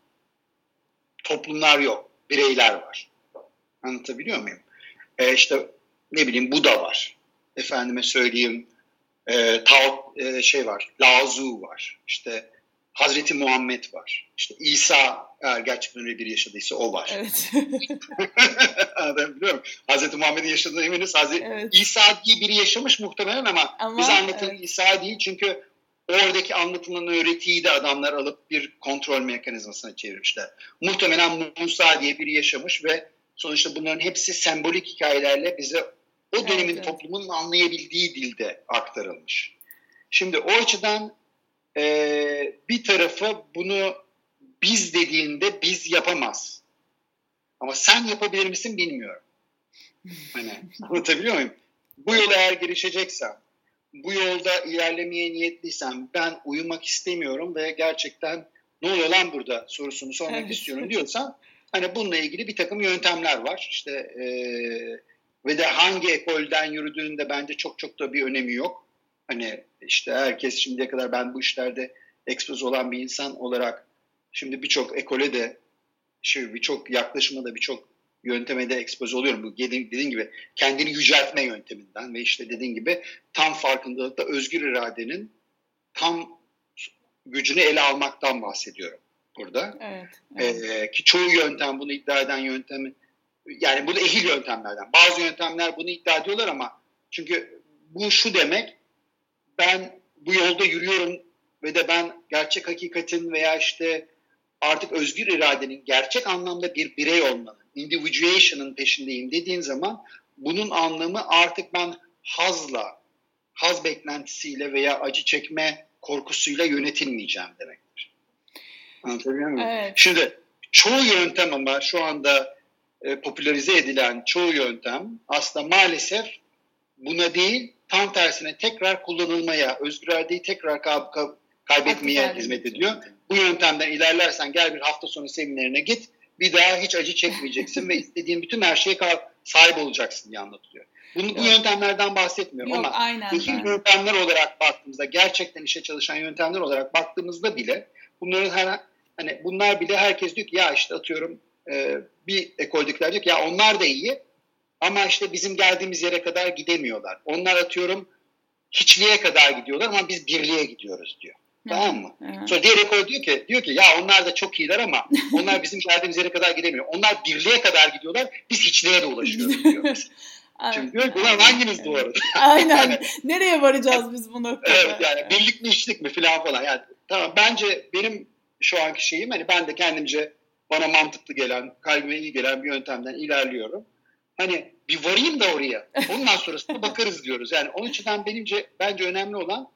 Toplumlar yok, bireyler var. Anlatabiliyor muyum? Ee, işte ne bileyim Buda var. Efendime söyleyeyim e, Tao e, şey var, Lazu var. İşte Hazreti Muhammed var. İşte İsa eğer gerçekten öyle bir yaşadıysa o var. Evet. <laughs> ben biliyorum. Hazreti Muhammed'in yaşadığına eminiz. Hazreti evet. İsa diye biri yaşamış muhtemelen ama, ama biz anlatan evet. İsa değil çünkü oradaki anlatılan öğretiyi de adamlar alıp bir kontrol mekanizmasına çevirmişler. Muhtemelen Musa diye biri yaşamış ve sonuçta bunların hepsi sembolik hikayelerle bize o dönemin evet, toplumunun anlayabildiği dilde aktarılmış. Şimdi o açıdan e, bir tarafı bunu biz dediğinde biz yapamaz. Ama sen yapabilir misin bilmiyorum. <laughs> Hani anlatabiliyor muyum? Bu yolu eğer girişeceksen, bu yolda ilerlemeye niyetliysen ben uyumak istemiyorum ve gerçekten ne oluyor lan burada sorusunu sormak evet. istiyorum diyorsan hani bununla ilgili bir takım yöntemler var. İşte e, ve de hangi ekolden yürüdüğünde bence çok çok da bir önemi yok. Hani işte herkes şimdiye kadar ben bu işlerde ekspoz olan bir insan olarak şimdi birçok ekole de şey birçok yaklaşıma da birçok yönteme de ekspoz oluyorum. Bu dediğin, dediğin gibi kendini yüceltme yönteminden ve işte dediğin gibi tam farkındalıkta özgür iradenin tam gücünü ele almaktan bahsediyorum burada. Evet, evet. Ee, ki çoğu yöntem bunu iddia eden yöntemi yani bu da ehil yöntemlerden. Bazı yöntemler bunu iddia ediyorlar ama çünkü bu şu demek ben bu yolda yürüyorum ve de ben gerçek hakikatin veya işte artık özgür iradenin gerçek anlamda bir birey olmanın, individuation'ın peşindeyim dediğin zaman bunun anlamı artık ben hazla, haz beklentisiyle veya acı çekme korkusuyla yönetilmeyeceğim demektir. Anlatabiliyor muyum? Evet. Şimdi çoğu yöntem ama şu anda e, popülerize edilen çoğu yöntem aslında maalesef buna değil tam tersine tekrar kullanılmaya, özgür iradeyi tekrar kab- kab- kaybetmeye Hakkı hizmet ediyor. Bu yöntemden ilerlersen gel bir hafta sonu seminerine git. Bir daha hiç acı çekmeyeceksin <laughs> ve istediğin bütün her şeye sahip olacaksın diye anlatılıyor. Bunu, bu yöntemlerden bahsetmiyorum Yok, ama aynen, aynen. yöntemler olarak baktığımızda gerçekten işe çalışan yöntemler olarak baktığımızda bile bunların her hani bunlar bile herkes diyor ki ya işte atıyorum e, bir ekoldekiler diyor ki ya onlar da iyi ama işte bizim geldiğimiz yere kadar gidemiyorlar. Onlar atıyorum hiçliğe kadar gidiyorlar ama biz birliğe gidiyoruz diyor. Tamam mı? Hı. Sonra diğer ekol diyor ki diyor ki ya onlar da çok iyiler ama <laughs> onlar bizim geldiğimiz yere kadar gidemiyor. Onlar birliğe kadar gidiyorlar. Biz hiçliğe de ulaşıyoruz <laughs> diyor. Çünkü diyor ki ulan hanginiz doğru? <laughs> Aynen. yani, Nereye varacağız biz bu noktada? Evet yani birlik mi işlik mi falan falan. Yani tamam bence benim şu anki şeyim hani ben de kendimce bana mantıklı gelen, kalbime iyi gelen bir yöntemden ilerliyorum. Hani bir varayım da oraya. Ondan sonrasında <laughs> bakarız diyoruz. Yani onun için benimce bence önemli olan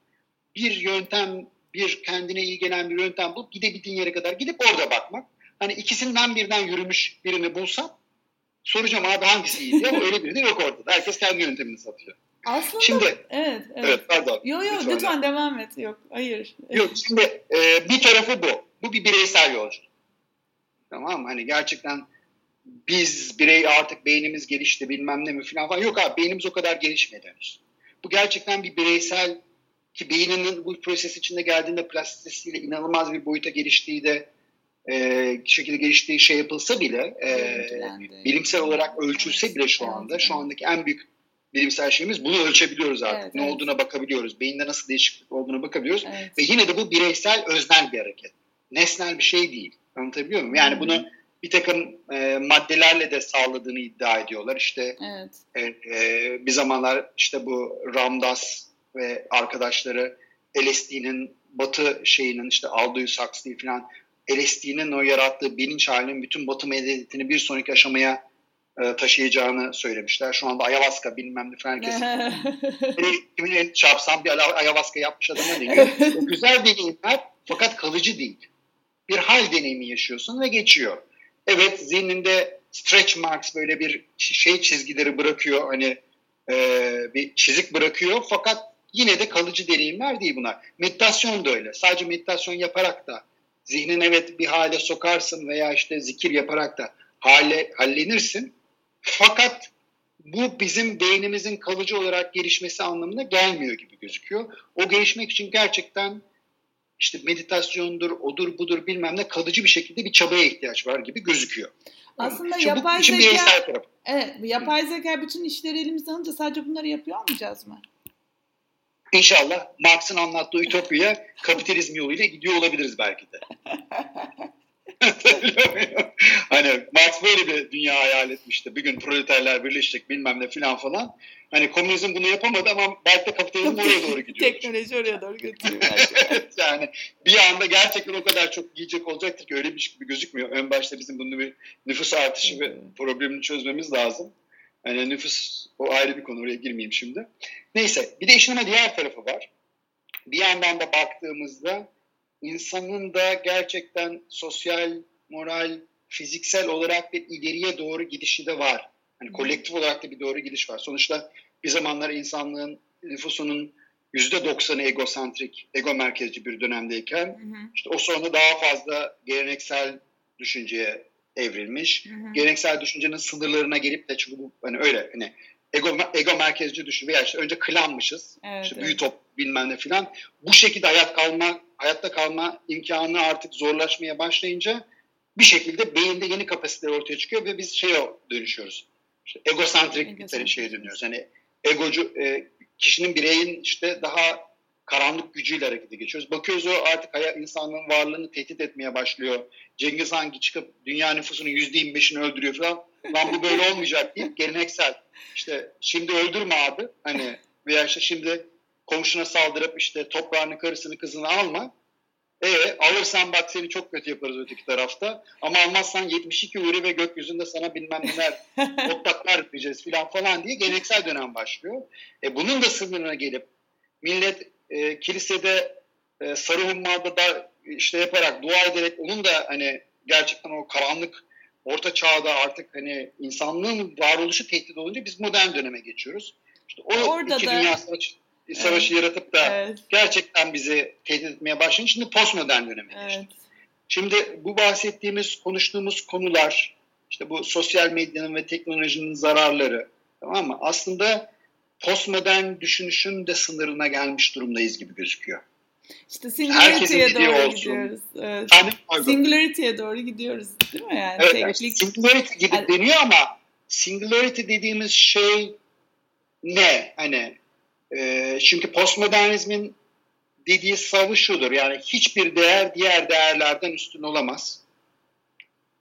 bir yöntem, bir kendine iyi gelen bir yöntem bulup gidebildiğin yere kadar gidip orada bakmak. Hani ikisinden birden yürümüş birini bulsam soracağım abi hangisi iyi diye ama öyle biri de yok orada. Herkes kendi yöntemini satıyor. Aslında şimdi evet, evet. evet pardon. Yok yok lütfen, lütfen devam et. Yok hayır. Yok şimdi e, bir tarafı bu. Bu bir bireysel yolculuk. Tamam? Hani gerçekten biz birey artık beynimiz gelişti bilmem ne mi falan falan. Yok abi beynimiz o kadar gelişmedi henüz. Bu gerçekten bir bireysel ki beyninin bu proses içinde geldiğinde plastisitesiyle inanılmaz bir boyuta geliştiği de e, şekilde geliştiği şey yapılsa bile e, bilimsel olarak ölçülse bile şu anda şu andaki en büyük bilimsel şeyimiz bunu ölçebiliyoruz artık. Evet, ne evet. olduğuna bakabiliyoruz. Beyinde nasıl değişiklik olduğuna bakabiliyoruz. Evet. Ve yine de bu bireysel öznel bir hareket. Nesnel bir şey değil. Anlatabiliyor muyum? Yani bunu bir takım e, maddelerle de sağladığını iddia ediyorlar. İşte evet. e, e, bir zamanlar işte bu Ramdas ve arkadaşları LSD'nin batı şeyinin işte Aldous Huxley falan LSD'nin o yarattığı bilinç halinin bütün batı medeniyetini bir sonraki aşamaya e, taşıyacağını söylemişler. Şu anda ayahuasca bilmem ne falan herkes. <laughs> kimin elini çarpsam bir ayahuasca yapmış adama <laughs> o güzel deneyimler fakat kalıcı değil. Bir hal deneyimi yaşıyorsun ve geçiyor. Evet zihninde stretch marks böyle bir şey çizgileri bırakıyor. Hani e, bir çizik bırakıyor fakat yine de kalıcı deneyimler değil bunlar. Meditasyon da öyle. Sadece meditasyon yaparak da zihnin evet bir hale sokarsın veya işte zikir yaparak da hale hallenirsin. Fakat bu bizim beynimizin kalıcı olarak gelişmesi anlamına gelmiyor gibi gözüküyor. O gelişmek için gerçekten işte meditasyondur, odur budur bilmem ne kalıcı bir şekilde bir çabaya ihtiyaç var gibi gözüküyor. Aslında Şimdi yapay zeka, evet, yapay zeka bütün işleri elimizden alınca sadece bunları yapıyor olmayacağız mı? İnşallah Marx'ın anlattığı ütopyaya kapitalizm yoluyla gidiyor olabiliriz belki de. <laughs> böyle bir dünya hayal etmişti. Bir gün proleterler birleşecek bilmem ne filan falan. Hani komünizm bunu yapamadı ama belki de kapitalizm oraya doğru gidiyor. <laughs> Teknoloji oraya doğru götürüyor. <laughs> yani bir anda gerçekten o kadar çok yiyecek olacaktır ki öyle bir şey gibi gözükmüyor. Ön başta bizim bunu bir nüfus artışı ve problemini çözmemiz lazım. Yani nüfus o ayrı bir konu oraya girmeyeyim şimdi. Neyse bir de işin ama diğer tarafı var. Bir yandan da baktığımızda insanın da gerçekten sosyal, moral, fiziksel olarak bir ileriye doğru gidişi de var. Hani kolektif olarak da bir doğru gidiş var. Sonuçta bir zamanlar insanlığın nüfusunun yüzde doksanı egosantrik, ego merkezci bir dönemdeyken hı hı. işte o sonra daha fazla geleneksel düşünceye evrilmiş. Hı hı. Geleneksel düşüncenin sınırlarına gelip de çünkü bu hani öyle hani ego, ego merkezci düşün veya işte önce klanmışız. Evet, işte evet. büyü top bilmem ne filan. Bu şekilde hayat kalma, hayatta kalma imkanı artık zorlaşmaya başlayınca bir şekilde beyinde yeni kapasiteler ortaya çıkıyor ve biz şeye dönüşüyoruz. İşte egosantrik bir şeye dönüyoruz. Hani egocu e, kişinin bireyin işte daha karanlık gücüyle harekete geçiyoruz. Bakıyoruz o artık hayat insanlığın varlığını tehdit etmeye başlıyor. Cengiz Hangi çıkıp dünya nüfusunun yüzde 25'ini öldürüyor falan. Lan bu böyle olmayacak deyip geleneksel. İşte şimdi öldürme abi. Hani veya işte şimdi komşuna saldırıp işte toprağını, karısını, kızını alma. E alırsan bak seni çok kötü yaparız öteki tarafta. Ama almazsan 72 uri ve gökyüzünde sana bilmem neler <laughs> otlaklar diyeceğiz falan falan diye geleneksel dönem başlıyor. E bunun da sınırına gelip millet e, kilisede e, sarı hummada da işte yaparak, dua ederek onun da hani gerçekten o karanlık orta çağda artık hani insanlığın varoluşu tehdit olunca biz modern döneme geçiyoruz. İşte o Orada iki da, dünya savaşı, savaşı evet, yaratıp da evet. gerçekten bizi tehdit etmeye başlayınca şimdi postmodern döneme evet. geçtik. Şimdi bu bahsettiğimiz, konuştuğumuz konular, işte bu sosyal medyanın ve teknolojinin zararları, tamam mı? Aslında postmodern düşünüşün de sınırına gelmiş durumdayız gibi gözüküyor. İşte singularity'ye doğru olsun. gidiyoruz. Evet. Yani, singularity'ye doğru gidiyoruz değil mi yani? Evet, yani singularity gibi yani, deniyor ama singularity dediğimiz şey ne? Hani e, çünkü postmodernizmin dediği savı şudur. Yani hiçbir değer diğer değerlerden üstün olamaz.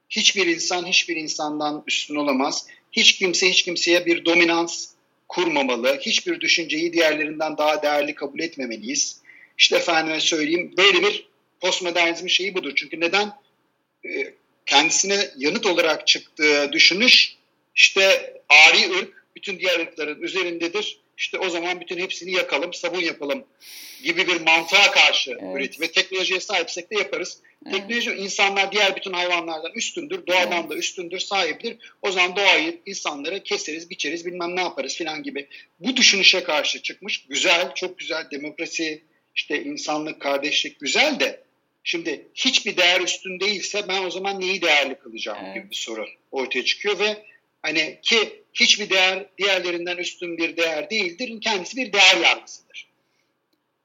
Hiçbir insan hiçbir insandan üstün olamaz. Hiç kimse hiç kimseye bir dominans kurmamalı. Hiçbir düşünceyi diğerlerinden daha değerli kabul etmemeliyiz. İşte efendime söyleyeyim böyle bir postmodernizmin şeyi budur. Çünkü neden? Ee, kendisine yanıt olarak çıktığı düşünüş işte ari ırk bütün diğer ırkların üzerindedir. İşte o zaman bütün hepsini yakalım, sabun yapalım gibi bir mantığa karşı evet. üretim ve teknolojiye sahipsek de yaparız. Evet. Teknoloji insanlar diğer bütün hayvanlardan üstündür, doğadan evet. da üstündür, sahiptir. O zaman doğayı, insanları keseriz, biçeriz, bilmem ne yaparız filan gibi. Bu düşünüşe karşı çıkmış. Güzel, çok güzel demokrasi, işte insanlık, kardeşlik güzel de şimdi hiçbir değer üstün değilse ben o zaman neyi değerli kılacağım evet. gibi bir soru ortaya çıkıyor ve hani ki hiçbir değer diğerlerinden üstün bir değer değildir. Kendisi bir değer yargısıdır.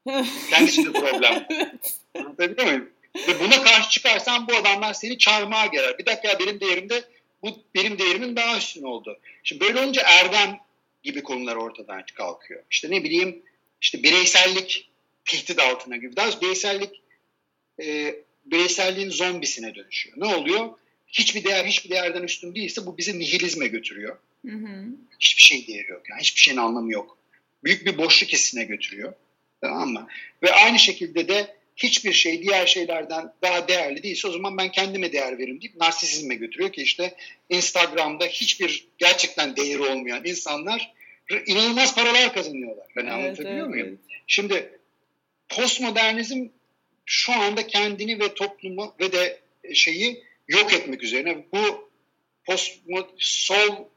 <laughs> Kendisi de problem. <laughs> Anlatabiliyor muyum? Ve buna karşı çıkarsan bu adamlar seni çarmıha gerer. Bir dakika benim değerimde bu benim değerimin daha üstün oldu. Şimdi böyle olunca erdem gibi konular ortadan kalkıyor. İşte ne bileyim işte bireysellik tehdit altına gibi. Daha bireysellik e, bireyselliğin zombisine dönüşüyor. Ne oluyor? Hiçbir değer hiçbir değerden üstün değilse bu bizi nihilizme götürüyor. Hı hı. Hiçbir şey değeri yok. Yani hiçbir şeyin anlamı yok. Büyük bir boşluk hissine götürüyor. Tamam mı? Ve aynı şekilde de hiçbir şey diğer şeylerden daha değerli değilse o zaman ben kendime değer veririm deyip narsisizme götürüyor ki işte Instagram'da hiçbir gerçekten değeri olmayan insanlar inanılmaz paralar kazanıyorlar. Ben evet, anlatabiliyor evet, muyum? Şimdi postmodernizm şu anda kendini ve toplumu ve de şeyi yok etmek üzerine. Bu post sol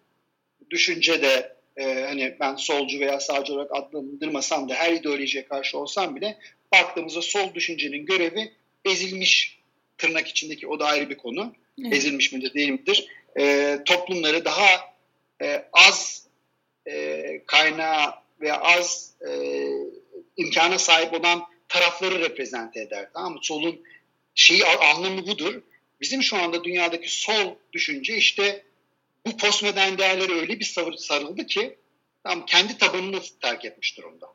düşünce de e, hani ben solcu veya sağcı olarak adlandırmasam da her ideolojiye karşı olsam bile baktığımızda sol düşüncenin görevi ezilmiş tırnak içindeki o da ayrı bir konu. Evet. Ezilmiş midir değil midir? E, toplumları daha e, az e, kaynağı veya az e, imkana sahip olan tarafları reprezente eder. Tamam mı? Solun şeyi anlamı budur. Bizim şu anda dünyadaki sol düşünce işte bu postmodern değerlere öyle bir sarıldı ki tam kendi tabanını terk etmiş durumda.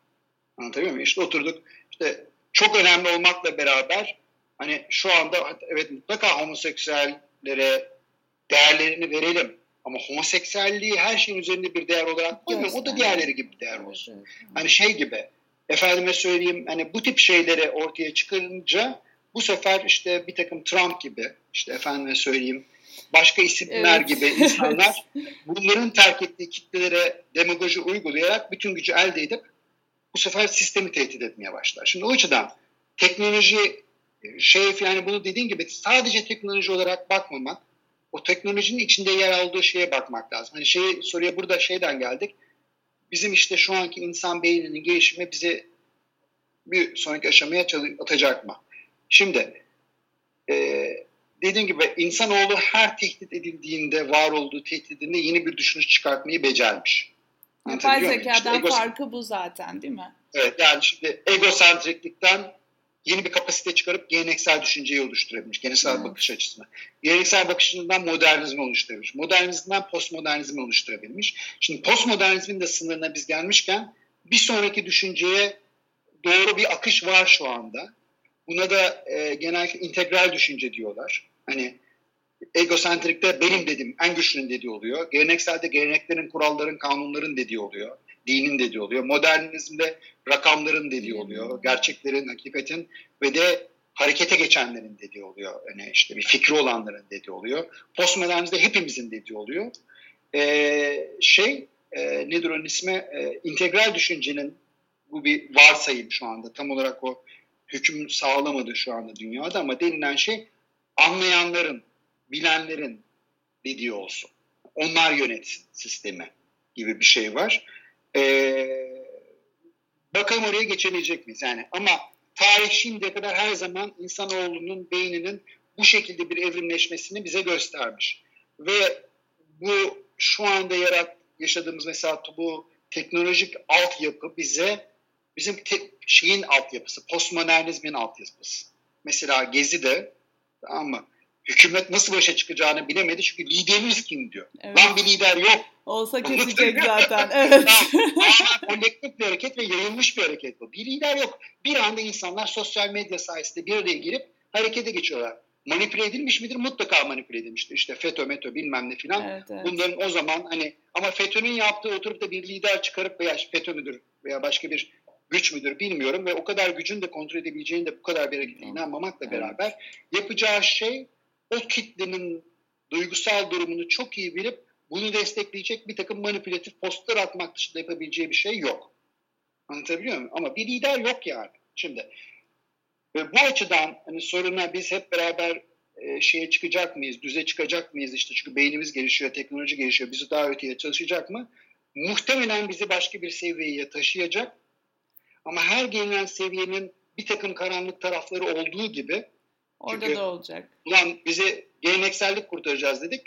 Anlatabiliyor muyum? İşte oturduk işte çok önemli olmakla beraber hani şu anda evet mutlaka homoseksüellere değerlerini verelim. Ama homoseksüelliği her şeyin üzerinde bir değer olarak koymuyorum. O da diğerleri gibi bir değer olsun. Hani şey gibi efendime söyleyeyim hani bu tip şeyleri ortaya çıkarınca bu sefer işte bir takım Trump gibi işte efendime söyleyeyim başka isimler evet. gibi insanlar <laughs> bunların terk ettiği kitlelere demagoji uygulayarak bütün gücü elde edip bu sefer sistemi tehdit etmeye başlar. Şimdi o açıdan teknoloji şey yani bunu dediğin gibi sadece teknoloji olarak bakmamak o teknolojinin içinde yer aldığı şeye bakmak lazım. Hani şey soruya burada şeyden geldik. Bizim işte şu anki insan beyninin gelişimi bizi bir sonraki aşamaya atacak mı? Şimdi e, dediğim gibi insanoğlu her tehdit edildiğinde var olduğu tehdidinde yeni bir düşünüş çıkartmayı becermiş. Yapay zekadan işte farkı bu zaten değil mi? Evet yani şimdi egosentriklikten yeni bir kapasite çıkarıp geleneksel düşünceyi oluşturabilmiş. Geleneksel hmm. bakış açısını. Geleneksel bakış açısından modernizmi oluşturabilmiş. Modernizmden postmodernizmi oluşturabilmiş. Şimdi postmodernizmin de sınırına biz gelmişken bir sonraki düşünceye doğru bir akış var şu anda. Buna da e, genellikle integral düşünce diyorlar. Hani egosentrikte benim dedim en güçlünün dediği oluyor. Gelenekselde geleneklerin, kuralların, kanunların dediği oluyor. Dinin dediği oluyor. Modernizmde rakamların dediği oluyor. Gerçeklerin, hakikatin ve de harekete geçenlerin dediği oluyor. Yani işte bir fikri olanların dediği oluyor. Postmodernizmde hepimizin dediği oluyor. Ee, şey e, nedir onun ismi? E, integral düşüncenin bu bir varsayım şu anda. Tam olarak o hüküm sağlamadı şu anda dünyada ama denilen şey anlayanların, bilenlerin dediği olsun. Onlar yönetsin sistemi gibi bir şey var. Ee, bakalım oraya geçebilecek miyiz? Yani ama tarih şimdiye kadar her zaman insanoğlunun beyninin bu şekilde bir evrimleşmesini bize göstermiş. Ve bu şu anda yarat yaşadığımız mesela bu teknolojik altyapı bize bizim te, şeyin altyapısı, postmodernizmin altyapısı. Mesela Gezi de tamam mı? Hükümet nasıl başa çıkacağını bilemedi çünkü liderimiz kim diyor. Evet. Lan bir lider yok. Olsa kesecek zaten. <laughs> Evet. Ama kolektif bir hareket ve yayılmış bir hareket bu. Bir lider yok. Bir anda insanlar sosyal medya sayesinde bir araya girip harekete geçiyorlar. Manipüle edilmiş midir? Mutlaka manipüle edilmiştir. İşte FETÖ, METÖ bilmem ne filan. Evet, evet. Bunların o zaman hani ama FETÖ'nün yaptığı oturup da bir lider çıkarıp veya FETÖ müdür veya başka bir güç müdür bilmiyorum ve o kadar gücün de kontrol edebileceğini de bu kadar bir inanmamakla beraber yapacağı şey o kitlenin duygusal durumunu çok iyi bilip bunu destekleyecek bir takım manipülatif postlar atmak dışında yapabileceği bir şey yok. Anlatabiliyor muyum? Ama bir lider yok yani. Şimdi ve bu açıdan hani soruna biz hep beraber e, şeye çıkacak mıyız, düze çıkacak mıyız işte çünkü beynimiz gelişiyor, teknoloji gelişiyor, bizi daha öteye çalışacak mı? Muhtemelen bizi başka bir seviyeye taşıyacak. Ama her gelinen seviyenin bir takım karanlık tarafları olduğu gibi Orada çünkü, da olacak. Ulan bizi geleneksellik kurtaracağız dedik.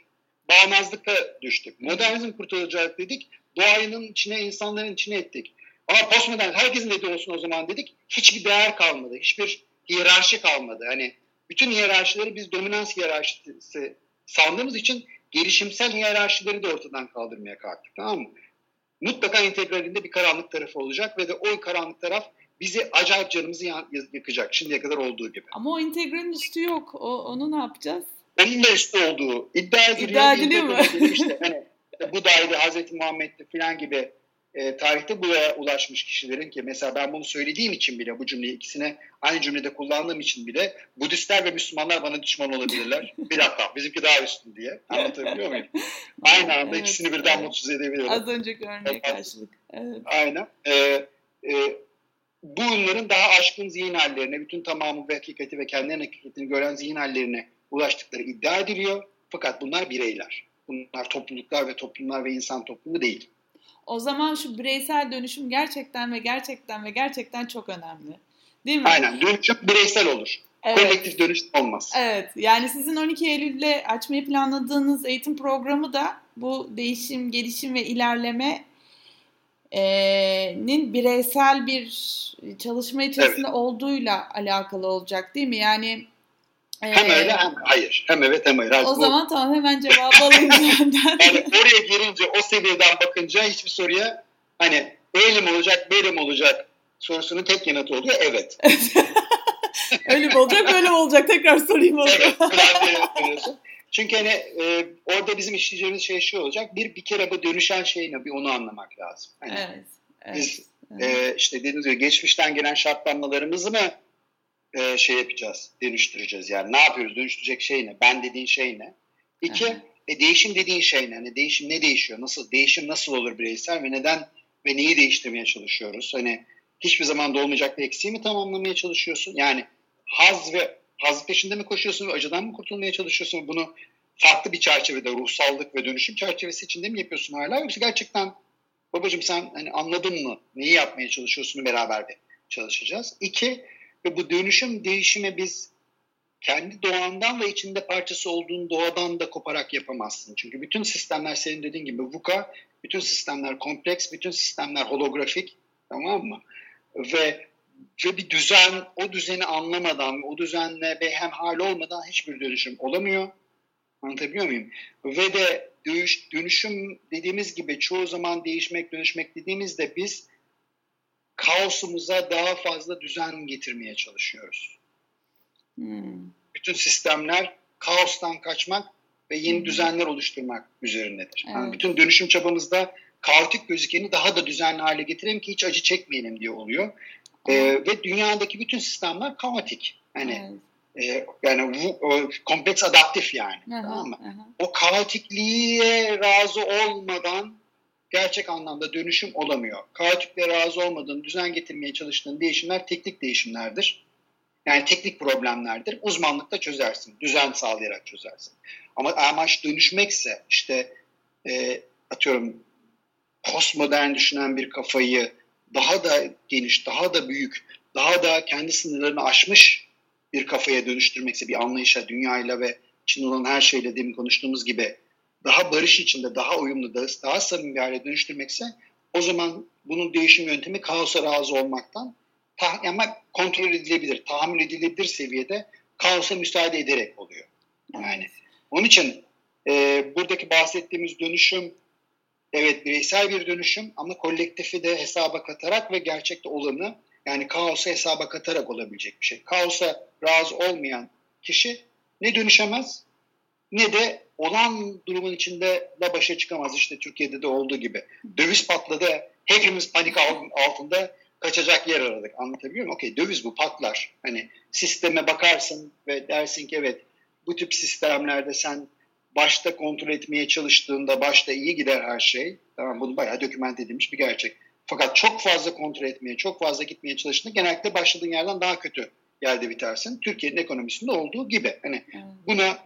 Bağnazlıkla düştük. Modernizm kurtaracak dedik. Doğanın içine, insanların içine ettik. Ama postmodern herkesin dediği olsun o zaman dedik. Hiçbir değer kalmadı. Hiçbir hiyerarşi kalmadı. Hani bütün hiyerarşileri biz dominans hiyerarşisi sandığımız için gelişimsel hiyerarşileri de ortadan kaldırmaya kalktık. Tamam mı? Mutlaka integralinde bir karanlık tarafı olacak ve de o karanlık taraf bizi acayip canımızı yakacak şimdiye kadar olduğu gibi. Ama o integralin üstü yok. O, onu ne yapacağız? Onun da üstü olduğu iddia ediliyor. İddia ediliyor mu? işte, hani, bu daire Hazreti Muhammed'de falan gibi e, tarihte buraya ulaşmış kişilerin ki mesela ben bunu söylediğim için bile bu cümleyi ikisine aynı cümlede kullandığım için bile Budistler ve Müslümanlar bana düşman olabilirler. <laughs> bir dakika bizimki daha üstün diye. Anlatabiliyor muyum? Aynı anda evet, ikisini birden evet. mutsuz edebilirim. Az önceki örneğe karşılık. Evet. Aynen. Ee, e, bunların daha aşkın zihin hallerine, bütün tamamı ve hakikati ve kendilerinin hakikatini gören zihin hallerine ulaştıkları iddia ediliyor. Fakat bunlar bireyler. Bunlar topluluklar ve toplumlar ve insan toplumu değil. O zaman şu bireysel dönüşüm gerçekten ve gerçekten ve gerçekten çok önemli. Değil mi? Aynen. Dönüşüm bireysel olur. Evet. Kolektif dönüşüm olmaz. Evet. Yani sizin 12 Eylül'de açmayı planladığınız eğitim programı da bu değişim, gelişim ve ilerleme nin bireysel bir çalışma içerisinde evet. olduğuyla alakalı olacak değil mi? Yani hem öyle hem hayır. Hem evet hem hayır. o bu, zaman tamam hemen cevabı alayım <laughs> senden. yani oraya girince o seviyeden bakınca hiçbir soruya hani öyle mi olacak böyle mi olacak sorusunun tek yanıtı oluyor evet. <laughs> öyle mi olacak böyle mi olacak tekrar sorayım onu. evet. <laughs> Çünkü hani e, orada bizim işleyeceğimiz şey şu olacak. Bir bir kere bu dönüşen şey ne bir onu anlamak lazım. Hani evet. evet. Biz evet. E, işte dediğiniz gibi geçmişten gelen şartlanmalarımızı mı e, şey yapacağız, dönüştüreceğiz. Yani ne yapıyoruz, dönüştürecek şey ne, ben dediğin şey ne? İki, e, değişim dediğin şey ne? Hani değişim ne değişiyor, nasıl, değişim nasıl olur bireysel ve neden ve neyi değiştirmeye çalışıyoruz? Hani hiçbir zaman da olmayacak bir eksiği mi tamamlamaya çalışıyorsun? Yani haz ve haz peşinde mi koşuyorsun ve acıdan mı kurtulmaya çalışıyorsun? Bunu farklı bir çerçevede, ruhsallık ve dönüşüm çerçevesi içinde mi yapıyorsun hala? Yoksa gerçekten babacığım sen hani anladın mı? Neyi yapmaya çalışıyorsun beraber de çalışacağız. İki, ve bu dönüşüm değişimi biz kendi doğandan ve içinde parçası olduğun doğadan da koparak yapamazsın. Çünkü bütün sistemler senin dediğin gibi VUCA, bütün sistemler kompleks, bütün sistemler holografik tamam mı? Ve ve bir düzen, o düzeni anlamadan, o düzenle ve hem hal olmadan hiçbir dönüşüm olamıyor. Anlatabiliyor muyum? Ve de dönüşüm dediğimiz gibi çoğu zaman değişmek, dönüşmek dediğimizde biz kaosumuza daha fazla düzen getirmeye çalışıyoruz. Hmm. Bütün sistemler kaostan kaçmak ve yeni hmm. düzenler oluşturmak üzerindedir. Evet. Yani bütün dönüşüm çabamızda kaotik gözükeni daha da düzenli hale getirelim ki hiç acı çekmeyelim diye oluyor. Ee, ve dünyadaki bütün sistemler kaotik. Hani evet. e, yani bu, o, kompleks adaptif yani. Aha, tamam mı? Aha. O kaotikliğe razı olmadan gerçek anlamda dönüşüm olamıyor. Kaotikle razı olmadığın, düzen getirmeye çalıştığın değişimler teknik değişimlerdir. Yani teknik problemlerdir. Uzmanlıkta çözersin. Düzen sağlayarak çözersin. Ama amaç dönüşmekse işte e, atıyorum postmodern düşünen bir kafayı daha da geniş, daha da büyük, daha da kendi sınırlarını aşmış bir kafaya dönüştürmekse bir anlayışa, dünyayla ve içinde olan her şeyle demin konuştuğumuz gibi daha barış içinde, daha uyumlu, daha, daha samimi bir hale dönüştürmekse o zaman bunun değişim yöntemi kaosa razı olmaktan ama kontrol edilebilir, tahammül edilebilir seviyede kaosa müsaade ederek oluyor. Yani onun için e, buradaki bahsettiğimiz dönüşüm evet bireysel bir dönüşüm ama kolektifi de hesaba katarak ve gerçekte olanı yani kaosu hesaba katarak olabilecek bir şey. Kaosa razı olmayan kişi ne dönüşemez ne de olan durumun içinde de başa çıkamaz. İşte Türkiye'de de olduğu gibi. Döviz patladı. Hepimiz panik altında kaçacak yer aradık. Anlatabiliyor muyum? Okey döviz bu patlar. Hani sisteme bakarsın ve dersin ki evet bu tip sistemlerde sen başta kontrol etmeye çalıştığında başta iyi gider her şey. Tamam bunu bayağı doküment edilmiş bir gerçek. Fakat çok fazla kontrol etmeye, çok fazla gitmeye çalıştığında genellikle başladığın yerden daha kötü yerde bitersin. Türkiye'nin ekonomisinde olduğu gibi. Hani buna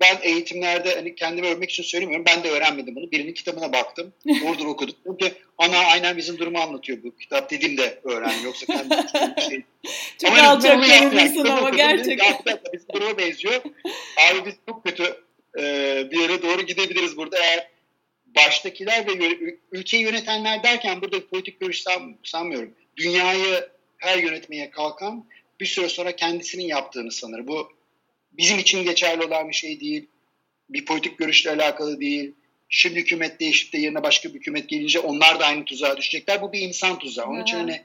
ben eğitimlerde hani kendimi övmek için söylemiyorum. Ben de öğrenmedim bunu. Birinin kitabına baktım. <laughs> Oradan okudum. Çünkü ana aynen bizim durumu anlatıyor bu kitap dediğimde öğrendim. Yoksa kendi bir şey. <laughs> Çok ama alçak gönüllüsün ama gerçekten. Ya, bizim duruma benziyor. Abi biz çok kötü e, bir yere doğru gidebiliriz burada. Eğer baştakiler ve ülkeyi yönetenler derken burada politik görüş sanmıyorum. Dünyayı her yönetmeye kalkan bir süre sonra kendisinin yaptığını sanır. Bu bizim için geçerli olan bir şey değil. Bir politik görüşle alakalı değil. Şimdi hükümet değişip de yerine başka bir hükümet gelince onlar da aynı tuzağa düşecekler. Bu bir insan tuzağı. Onun için hani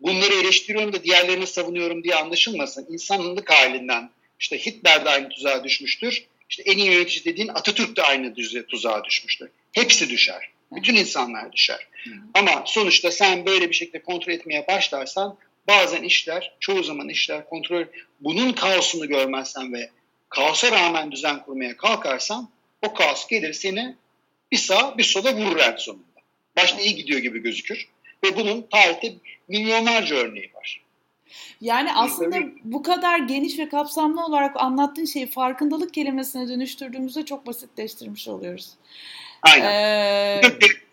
bunları eleştiriyorum da diğerlerini savunuyorum diye anlaşılmasın. İnsanlık halinden işte Hitler de aynı tuzağa düşmüştür. İşte en iyi yönetici dediğin Atatürk de aynı tuzağa düşmüştür. Hepsi düşer. Bütün insanlar düşer. Ama sonuçta sen böyle bir şekilde kontrol etmeye başlarsan bazen işler, çoğu zaman işler kontrol, bunun kaosunu görmezsen ve kaosa rağmen düzen kurmaya kalkarsan o kaos gelir seni bir sağa bir sola vurur en sonunda. Başta iyi gidiyor gibi gözükür. Ve bunun tarihte milyonlarca örneği var. Yani aslında bu kadar geniş ve kapsamlı olarak anlattığın şeyi farkındalık kelimesine dönüştürdüğümüzde çok basitleştirmiş oluyoruz. Aynen. Ee,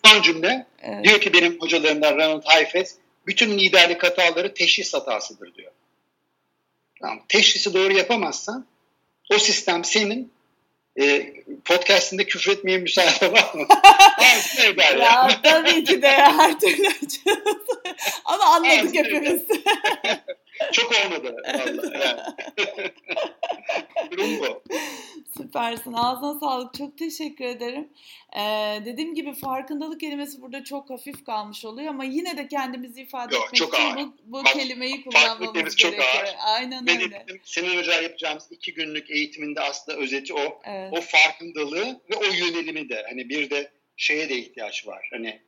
son cümle evet. diyor ki benim hocalarımdan Ronald Heifetz bütün liderlik hataları teşhis hatasıdır diyor. Tamam, teşhisi doğru yapamazsan o sistem senin e, podcastinde küfür etmeye müsaade var mı? <laughs> ya, ya tabii ki de her türlü Ama anladık hepimiz. <laughs> Çok olmadı vallahi. Yani. <laughs> Durum bu. Süpersin. Ağzına sağlık. Çok teşekkür ederim. Ee, dediğim gibi farkındalık kelimesi burada çok hafif kalmış oluyor ama yine de kendimizi ifade Yok, etmek çok için ağır. bu, bu Bak, kelimeyi kullanmamız gerekiyor. Çok ağır. Aynen Benim, öyle. Senin Hoca yapacağımız iki günlük eğitiminde aslında özeti o. Evet. O farkındalığı ve o yönelimi de. Hani bir de şeye de ihtiyaç var. Hani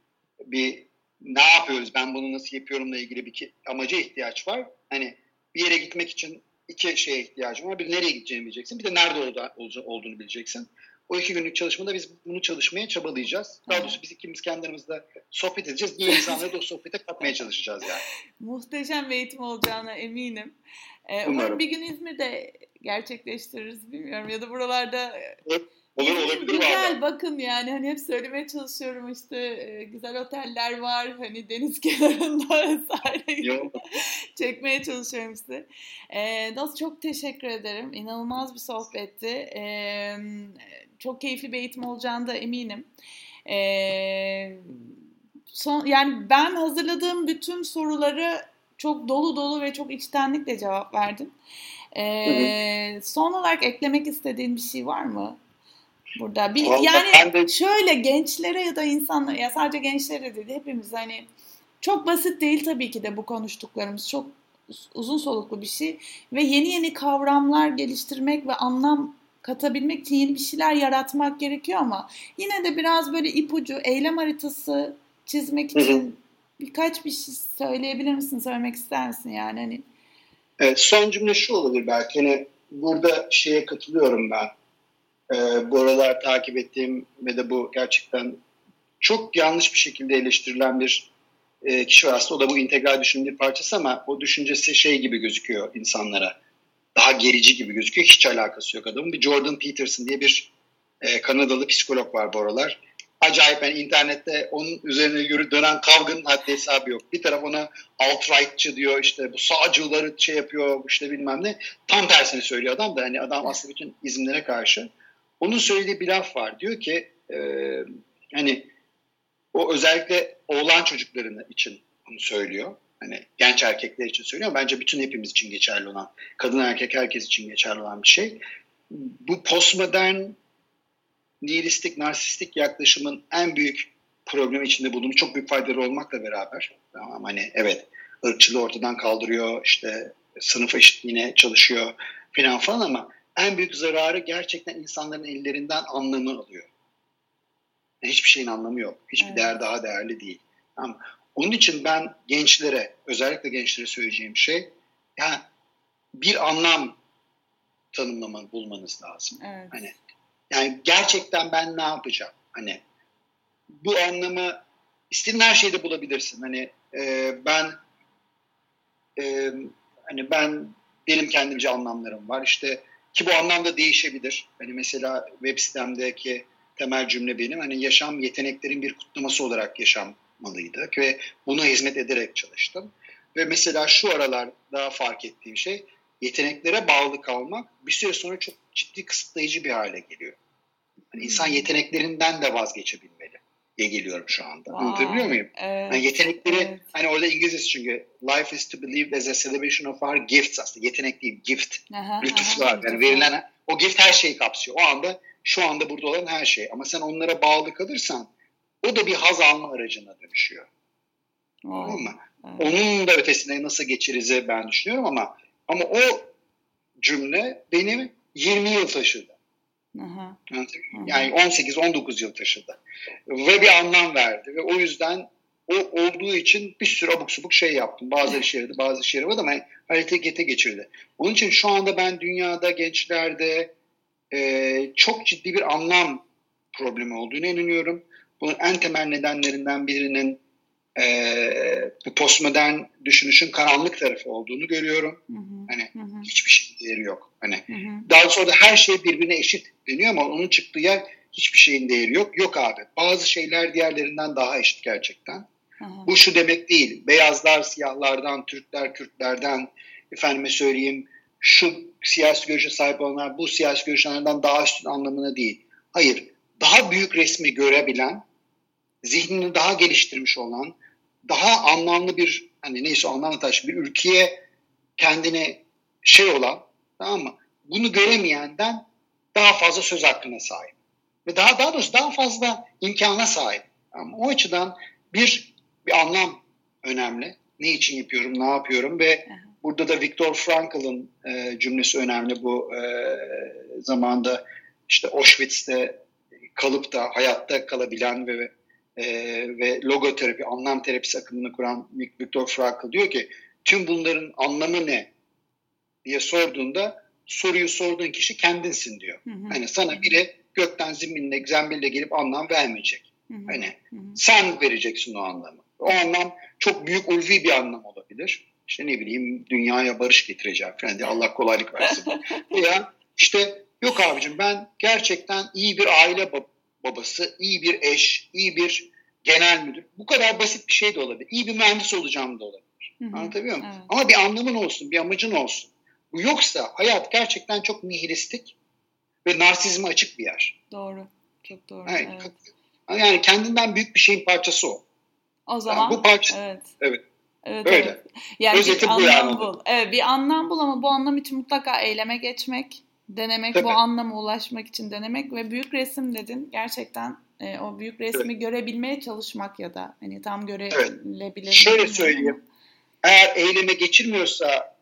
bir ne yapıyoruz ben bunu nasıl yapıyorumla ilgili bir amaca ihtiyaç var. Hani bir yere gitmek için iki şeye ihtiyacım var. Bir nereye gideceğini bileceksin. Bir de nerede olduğunu bileceksin. O iki günlük çalışmada biz bunu çalışmaya çabalayacağız. Daha doğrusu biz ikimiz kendimizde sohbet edeceğiz. Diğer insanları da o sohbete katmaya çalışacağız yani. <laughs> Muhteşem bir eğitim olacağına eminim. Ee, umarım bir gün İzmir'de gerçekleştiririz bilmiyorum ya da buralarda evet. Olur olabilir Güzel valla. bakın yani hani hep söylemeye çalışıyorum işte e, güzel oteller var hani deniz <laughs> kenarında vesaire <laughs> çekmeye çalışıyorum işte. E, Dost çok teşekkür ederim. İnanılmaz bir sohbetti. E, çok keyifli bir eğitim olacağını da eminim. E, son yani ben hazırladığım bütün soruları çok dolu dolu ve çok içtenlikle cevap verdin. E, son olarak eklemek istediğin bir şey var mı? Burada. Bir, yani de... şöyle gençlere ya da insanlara ya sadece gençlere dedi hepimiz hani çok basit değil tabii ki de bu konuştuklarımız çok uzun soluklu bir şey ve yeni yeni kavramlar geliştirmek ve anlam katabilmek için yeni bir şeyler yaratmak gerekiyor ama yine de biraz böyle ipucu, eylem haritası çizmek için birkaç bir şey söyleyebilir misin, söylemek ister misin yani hani? Evet, son cümle şu olabilir belki. Hani burada şeye katılıyorum ben e, bu aralar takip ettiğim ve de bu gerçekten çok yanlış bir şekilde eleştirilen bir e, kişi var aslında o da bu integral düşünün bir parçası ama o düşüncesi şey gibi gözüküyor insanlara. Daha gerici gibi gözüküyor. Hiç alakası yok adamın. Bir Jordan Peterson diye bir e, Kanadalı psikolog var bu aralar. Acayip yani internette onun üzerine yürü dönen kavganın haddi hesabı yok. Bir taraf ona alt-rightçı diyor işte bu sağcıları şey yapıyor işte bilmem ne. Tam tersini söylüyor adam da hani adam aslında bütün izimlere karşı. Onun söylediği bir laf var. Diyor ki e, hani o özellikle oğlan çocuklarını için bunu söylüyor. Hani genç erkekler için söylüyor. Bence bütün hepimiz için geçerli olan, kadın erkek herkes için geçerli olan bir şey. Bu postmodern nihilistik, narsistik yaklaşımın en büyük problemi içinde bulunduğu çok büyük faydaları olmakla beraber tamam hani evet ırkçılığı ortadan kaldırıyor, işte sınıf eşitliğine çalışıyor falan falan ama en büyük zararı gerçekten insanların ellerinden anlamı alıyor. Hiçbir şeyin anlamı yok. Hiçbir evet. değer daha değerli değil. Tamam. Onun için ben gençlere, özellikle gençlere söyleyeceğim şey, yani bir anlam tanımlamanı bulmanız lazım. Evet. Hani yani gerçekten ben ne yapacağım? Hani bu anlamı istediğin her şeyde bulabilirsin. Hani e, ben e, hani ben benim kendimce anlamlarım var. İşte ki bu anlamda değişebilir. Hani mesela web sitemdeki temel cümle benim. Hani yaşam yeteneklerin bir kutlaması olarak yaşanmalıydı ve buna hizmet ederek çalıştım. Ve mesela şu aralar daha fark ettiğim şey yeteneklere bağlı kalmak bir süre sonra çok ciddi kısıtlayıcı bir hale geliyor. Yani insan hmm. yeteneklerinden de vazgeçebilmeli diye geliyorum şu anda. Wow. Anlatabiliyor muyum? Evet. Yani yetenekleri evet. hani orada İngilizcesi çünkü life is to believe as a celebration of our gifts aslında. Yetenek değil, gift. Aha, lütuflar. Aha, yani verilen o gift her şeyi kapsıyor. O anda şu anda burada olan her şey. Ama sen onlara bağlı kalırsan o da bir haz alma aracına dönüşüyor. Wow. Mı? Evet. Onun da ötesine nasıl geçirizi ben düşünüyorum ama ama o cümle benim 20 yıl taşıdı. Aha. Yani 18-19 yıl taşıdı. Ve bir anlam verdi. Ve o yüzden o olduğu için bir sürü abuk subuk şey yaptım. Bazı <laughs> işe yaradı, bazı işe yaramadı ama harekete geçirdi. Onun için şu anda ben dünyada, gençlerde e, çok ciddi bir anlam problemi olduğunu inanıyorum. Bunun en temel nedenlerinden birinin e, bu postmodern düşünüşün karanlık tarafı olduğunu görüyorum. Hı hı. Hani hı hı. hiçbir şeyin değeri yok. Hani hı hı. daha sonra da her şey birbirine eşit deniyor ama onun çıktığı yer hiçbir şeyin değeri yok. Yok abi. Bazı şeyler diğerlerinden daha eşit gerçekten. Hı hı. Bu şu demek değil. Beyazlar siyahlardan, Türkler Kürtlerden, efendime söyleyeyim şu siyasi görüşe sahip olanlar bu siyasi görüşlerden daha üstün anlamına değil. Hayır. Daha büyük resmi görebilen, zihnini daha geliştirmiş olan, daha anlamlı bir hani neyse anlamlı taş bir ülkeye kendine şey olan tamam mı? Bunu göremeyenden daha fazla söz hakkına sahip. Ve daha daha doğrusu daha fazla imkana sahip. Ama o açıdan bir bir anlam önemli. Ne için yapıyorum, ne yapıyorum ve burada da Viktor Frankl'ın e, cümlesi önemli bu e, zamanda işte Auschwitz'te kalıp da hayatta kalabilen ve e, ve logoterapi, anlam terapisi akımını kuran Viktor Frankl diyor ki tüm bunların anlamı ne diye sorduğunda soruyu sorduğun kişi kendinsin diyor. Hı hı. Hani sana biri gökten ziminle, zembille gelip anlam vermeyecek. Hı hı. Hani hı hı. sen vereceksin o anlamı. O anlam çok büyük ulvi bir anlam olabilir. İşte ne bileyim dünyaya barış getireceğim falan diye Allah kolaylık versin. <laughs> Veya işte yok abicim ben gerçekten iyi bir aile babası, iyi bir eş, iyi bir genel müdür. Bu kadar basit bir şey de olabilir. İyi bir mühendis olacağım da olabilir. Hı hı. Anlatabiliyor muyum? Evet. Ama bir anlamın olsun, bir amacın olsun. Bu yoksa hayat gerçekten çok nihilistik ve narsizme açık bir yer. Doğru. Çok doğru. Yani, evet. yani kendinden büyük bir şeyin parçası o. O zaman yani bu parça evet. Evet. Evet, Öyle. Evet. Yani Özeti bir bu anlam yani. bul. Evet, bir anlam bul ama bu anlam için mutlaka eyleme geçmek, denemek, Tabii. bu anlama ulaşmak için denemek ve büyük resim dedin. Gerçekten e, o büyük resmi evet. görebilmeye çalışmak ya da hani tam görebilebilir. Evet. Şöyle söyleyeyim. Eğer eyleme geçirmiyorsa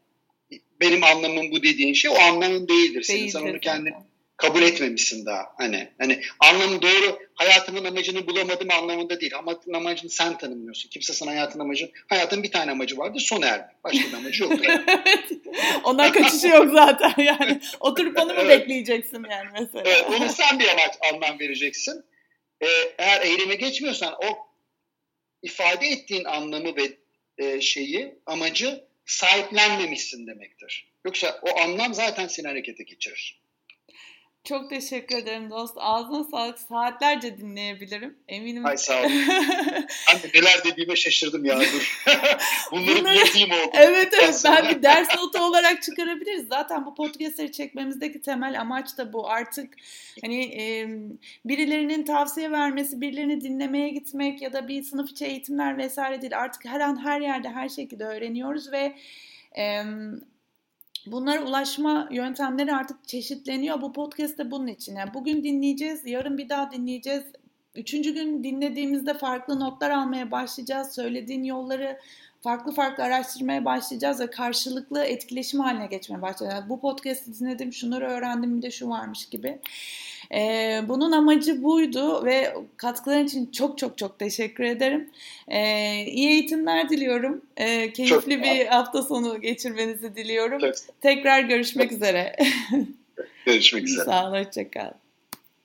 benim anlamım bu dediğin şey o anlamın değildir. Senin sen onu kendin kabul etmemişsin daha. Hani hani anlamı doğru hayatımın amacını bulamadım anlamında değil. Hayatın amacını sen tanımlıyorsun. Kimse sana hayatın amacı hayatın bir tane amacı vardır son ermek. Başka bir amacı yoktur. <laughs> evet. Ondan kaçışı yok zaten yani. Oturup onu mu evet. bekleyeceksin yani mesela? Evet, onu sen bir amaç anlam vereceksin. Ee, eğer eyleme geçmiyorsan o ifade ettiğin anlamı ve e, şeyi, amacı sahiplenmemişsin demektir. Yoksa o anlam zaten seni harekete geçirir. Çok teşekkür ederim dost. Ağzına sağlık. Saatlerce dinleyebilirim. Eminim. Ay sağ ol. <laughs> ben de neler dediğime şaşırdım ya. Dur. <laughs> Bunları Bunları... oldu. Evet evet. Ben bir ders notu olarak çıkarabiliriz. Zaten bu podcastleri çekmemizdeki temel amaç da bu. Artık hani e, birilerinin tavsiye vermesi, birilerini dinlemeye gitmek ya da bir sınıf içi eğitimler vesaire değil. Artık her an her yerde her şekilde öğreniyoruz ve e, Bunlara ulaşma yöntemleri artık çeşitleniyor. Bu podcast de bunun için. Yani bugün dinleyeceğiz, yarın bir daha dinleyeceğiz. Üçüncü gün dinlediğimizde farklı notlar almaya başlayacağız. Söylediğin yolları farklı farklı araştırmaya başlayacağız ve karşılıklı etkileşim haline geçmeye başlayacağız. Bu podcast'i dinledim, şunları öğrendim, bir de şu varmış gibi. Ee, bunun amacı buydu ve katkıların için çok çok çok teşekkür ederim. Ee, iyi eğitimler diliyorum. Ee, keyifli çok bir hafta sonu geçirmenizi diliyorum. Çok. Tekrar görüşmek üzere. Görüşmek üzere. Sağ olun, <laughs> hoşçakal.